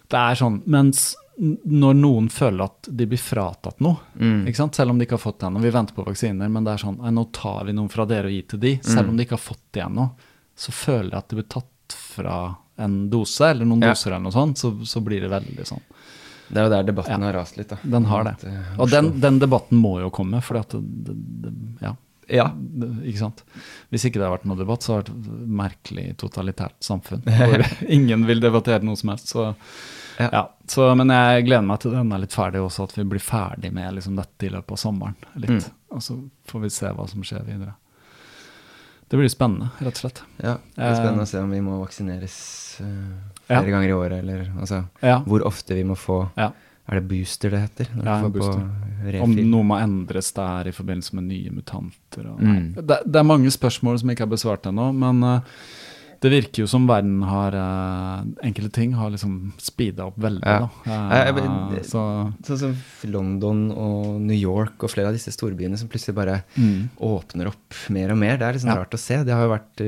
Det er sånn, mens når noen føler at de blir fratatt noe, Mm. ikke sant? selv om de ikke har fått det ennå, vi venter på vaksiner, men det er sånn, nå tar vi noen fra dere og gir til de, selv Mm. om de ikke har fått det ennå, så føler jeg at det blir tatt fra en dose, eller noen Ja. doser eller noe sånt, så, så blir det veldig sånn. Det er jo der debatten Ja. har rast litt, da. Den har det. Eh, Og den, den debatten må jo komme, for det, det, det, ja, Ja. ikke sant? Hvis ikke det har vært noe debatt, så har det vært et merkelig totalitært samfunn, *laughs* hvor ingen vil debattere noe som helst, så... Ja. Ja, så, men jeg gleder meg til den er litt ferdig også, at vi blir ferdig med liksom, dette i løpet av sommeren. litt. Mm. Og så får vi se hva som skjer videre. Det blir spennende, rett og slett. Ja, det blir Eh, spennende å se om vi må vaksineres flere Ja. ganger i året, eller altså Ja. hvor ofte vi må få Ja. Er det booster det heter? Når Ja, Om noe må endres der i forbindelse med nye mutanter. Og, Mm. det, det er mange spørsmål som ikke er besvart ennå, men eh, det virker jo som verden har uh, Enkelte ting har liksom speeda opp veldig, Ja. uh, så Sånn som London og New York og flere av disse storbyene som plutselig bare mm. åpner opp mer og mer. Det er liksom Ja. rart å se. Det har jo vært,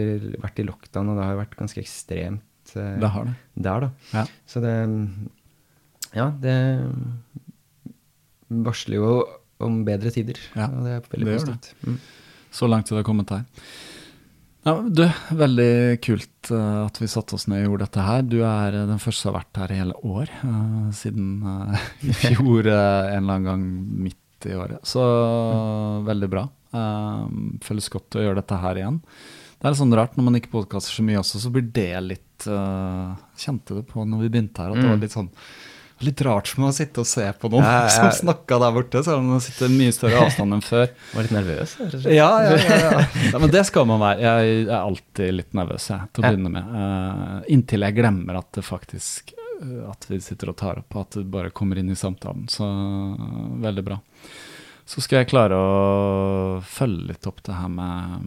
vært i lockdown, og det har jo vært ganske ekstremt eh, Det har det. der, da. Ja. Så det Ja, det varsler jo om bedre tider. Ja, og det er veldig positivt. Mm. Så langt det har kommet her. Ja, du, veldig kult eh, at vi satte oss ned og gjorde dette her. Du er eh, den første som har vært her i hele år. uh, siden uh, i fjor uh, en eller annen gang midt i året. Så veldig bra. Føles godt å gjøre dette her igjen. Det er litt sånn rart når man ikke podkaster så mye også, så blir det litt Kjente det på når vi begynte her, at det var Mm. litt sånn Litt rart som å sitte og se på noen Ja, ja. *laughs* som snakka der borte, selv om man sitter mye større avstand enn før. *laughs* Var litt nervøs. Ja, ja, ja, ja. Men det skal man være. Jeg er alltid litt nervøs jeg, til å begynne med. Uh, inntil jeg glemmer at det faktisk uh, At vi sitter og tar opp, at det bare kommer inn i samtalen. Så uh, veldig bra. Så skal jeg klare å følge litt opp det her med,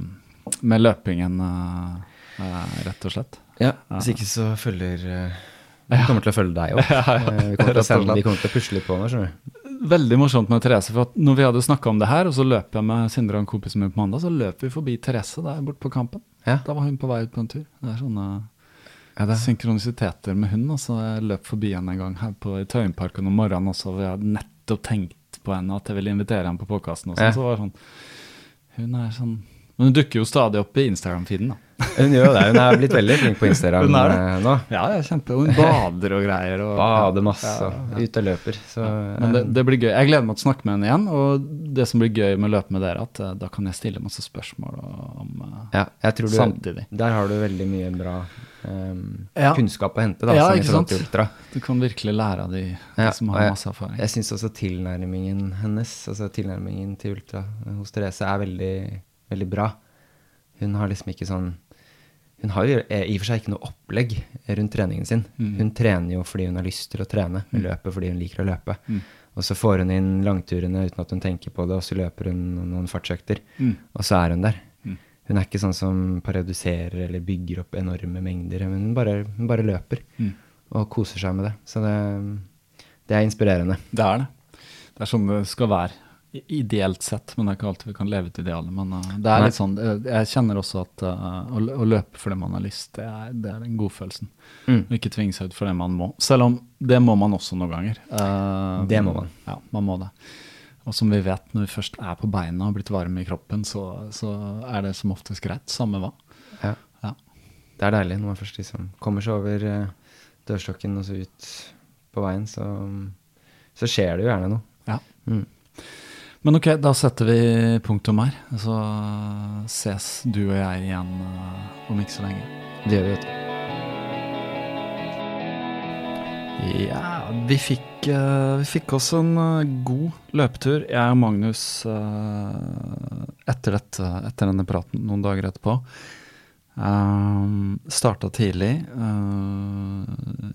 med løpingen, rett og slett. Ja, hvis ikke så følger Vi kommer til å følge deg opp. *laughs* vi, kommer til å sende- vi kommer til å pusle litt på nå, skjønner du. Veldig morsomt med Therese, for at når vi hadde snakka om det her, og så løp jeg med Sindre og kompisen kompis min på mandag, så løp vi forbi Therese der borte på Kampen. Ja. Da var hun på vei ut på en tur. Det er sånne Ja, det- synkronisiteter med hun. Altså, jeg løp forbi henne en gang her på, i Tøyenparken om morgenen også, og jeg hadde nettopp tenkt på henne at jeg ville invitere henne på podkasten. Ja. Så var det sånn Hun er sånn Men hun dukker jo stadig opp i Instagram-feeden, da. Hun gjør det. Hun er blitt veldig flink på Instagram Hun er det. eh, nå. Ja, jeg kjempe. Hun bader og greier. Og, Bader masse Ja, og ja. ute og løper. Så Men det, eh, det blir gøy. Jeg gleder meg til å snakke med henne igjen. Og det som blir gøy med å løpe med dere, at eh, da kan jeg stille masse spørsmål om eh, ja, jeg tror du, samtidig. Der har du veldig mye bra Um, Ja. kunnskap å hente, da, Ja, ikke sant? til ultra. Du kan virkelig lære av de, de Ja, som har jeg- masse erfaring. Jeg syns også tilnærmingen hennes, altså tilnærmingen til ultra eh, hos Therese, er veldig, veldig bra. Hun har liksom ikke sånn Hun har jo eh, i og for seg ikke noe opplegg rundt treningen sin. Mm. Hun trener jo fordi hun har lyst til å trene. Hun løper fordi hun liker å løpe. Mm. Og så får hun inn langturene uten at hun tenker på det, og så løper hun noen fartsøkter. Mm. Og så er hun der. Mm. Hun er ikke sånn som parodiserer eller bygger opp enorme mengder, men hun bare, hun bare løper Mm. og koser seg med det. Så det, det er inspirerende. Det er det. Det er sånn det skal være. Ideelt sett, men det er ikke alltid vi kan leve ut idealet. Men uh, det er litt sånn eh, Jeg kjenner også at uh, å, å løpe fordi man har lyst, det er, det er den godfølelsen. Mm. Og ikke tvinge seg ut for det man må. Selv om det må man også noen ganger. Uh, Det må man. Ja, man må det. Og som vi vet, når vi først er på beina og blitt varme i kroppen, så, så er det som oftest greit. Samme hva. Ja. Ja. Det er deilig når man først liksom kommer seg over dørstokken og så ut på veien, så, så skjer det jo gjerne noe. Ja. Mm. Men ok, da setter vi punktum her. Så ses du og jeg igjen eh, om ikke så lenge. Det gjør vi, vet du. Ja, vi fikk, eh, vi fikk oss en eh, god løpetur, jeg og Magnus, etter, dette, etter denne praten noen dager etterpå. Um, starta tidlig. Uh,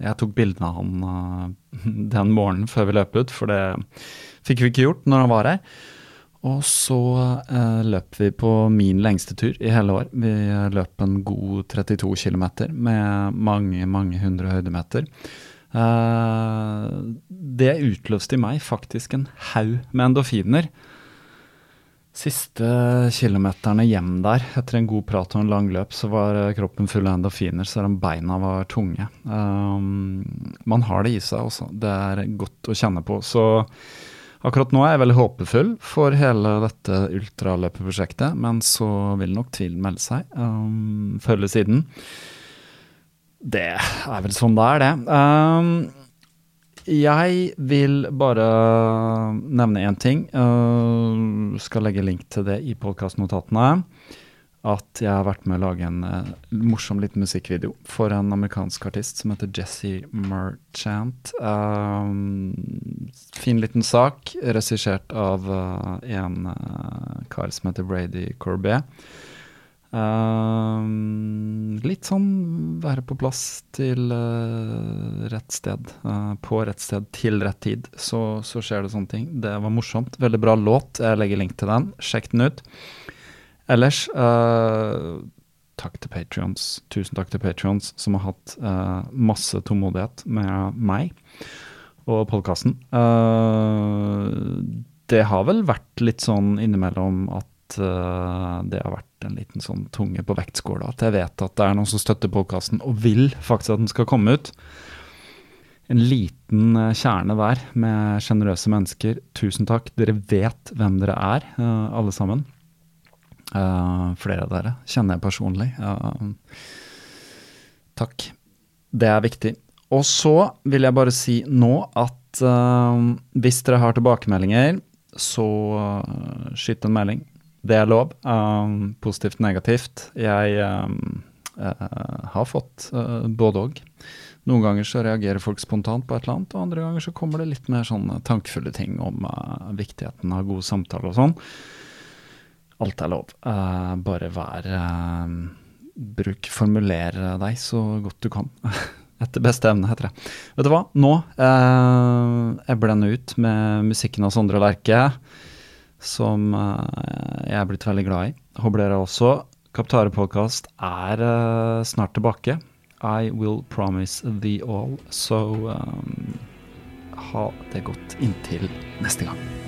jeg tok bildene av han uh, *laughs* den morgenen før vi løp ut, for det fikk vi ikke gjort når han var her. Og så uh, løp vi på min lengste tur i hele år. Vi løp en god 32 km med mange, mange hundre høydemeter. Eh, det utløste i meg faktisk en haug med endorfiner. Siste kilometerne hjem der, etter en god prat og en lang løp, så var eh, kroppen full av endorfiner, selv om beina var tunge. Um, man har det i seg også. Det er godt å kjenne på. Så akkurat nå er jeg veldig håpefull for hele dette ultraløpeprosjektet, men så vil nok tvilen melde seg um, før eller siden. Det er vel sånn det er, det. Um, jeg vil bare nevne én ting. Uh, skal legge link til det i podkastnotatene. At jeg har vært med å lage en uh, morsom liten musikkvideo for en amerikansk artist som heter Jesse Merchant. Uh, fin liten sak, regissert av en kar som heter Brady Corbet. Um, litt sånn være på plass til uh, rett sted, uh, på rett sted til rett tid. Så, så skjer det sånne ting. Det var morsomt. Veldig bra låt. Jeg legger link til den. Sjekk den ut. Ellers, uh, takk til Patrions. Tusen takk til Patrions som har hatt uh, masse tålmodighet med meg og podkasten. Uh, det har vel vært litt sånn innimellom at uh, det har vært en liten sånn tunge på vektskåla. At jeg vet at det er noen som støtter podkasten og vil faktisk at den skal komme ut. En liten uh, kjerne der med sjenerøse mennesker. Tusen takk. Dere vet hvem dere er, uh, alle sammen. Flere av dere kjenner jeg personlig. Takk. Det er viktig. Og så vil jeg bare si nå at hvis dere har tilbakemeldinger, så skyt en melding. Det er lov. Um, positivt, negativt. Jeg um, uh, har fått uh, både òg. Noen ganger så reagerer folk spontant på et eller annet, og andre ganger så kommer det litt mer sånne tankefulle ting om uh, viktigheten av god samtale og sånn. Alt er lov. Bare vær Bruk Formuler deg så godt du kan. *laughs* Etter beste evne, heter det. Vet du hva, nå uh, jeg blender ut med musikken av Sondre Lerche, som jeg er blitt veldig glad i. Håper dere også. Kaptare podkast er snart tilbake. I will promise the all. Så um, ha det godt inntil neste gang.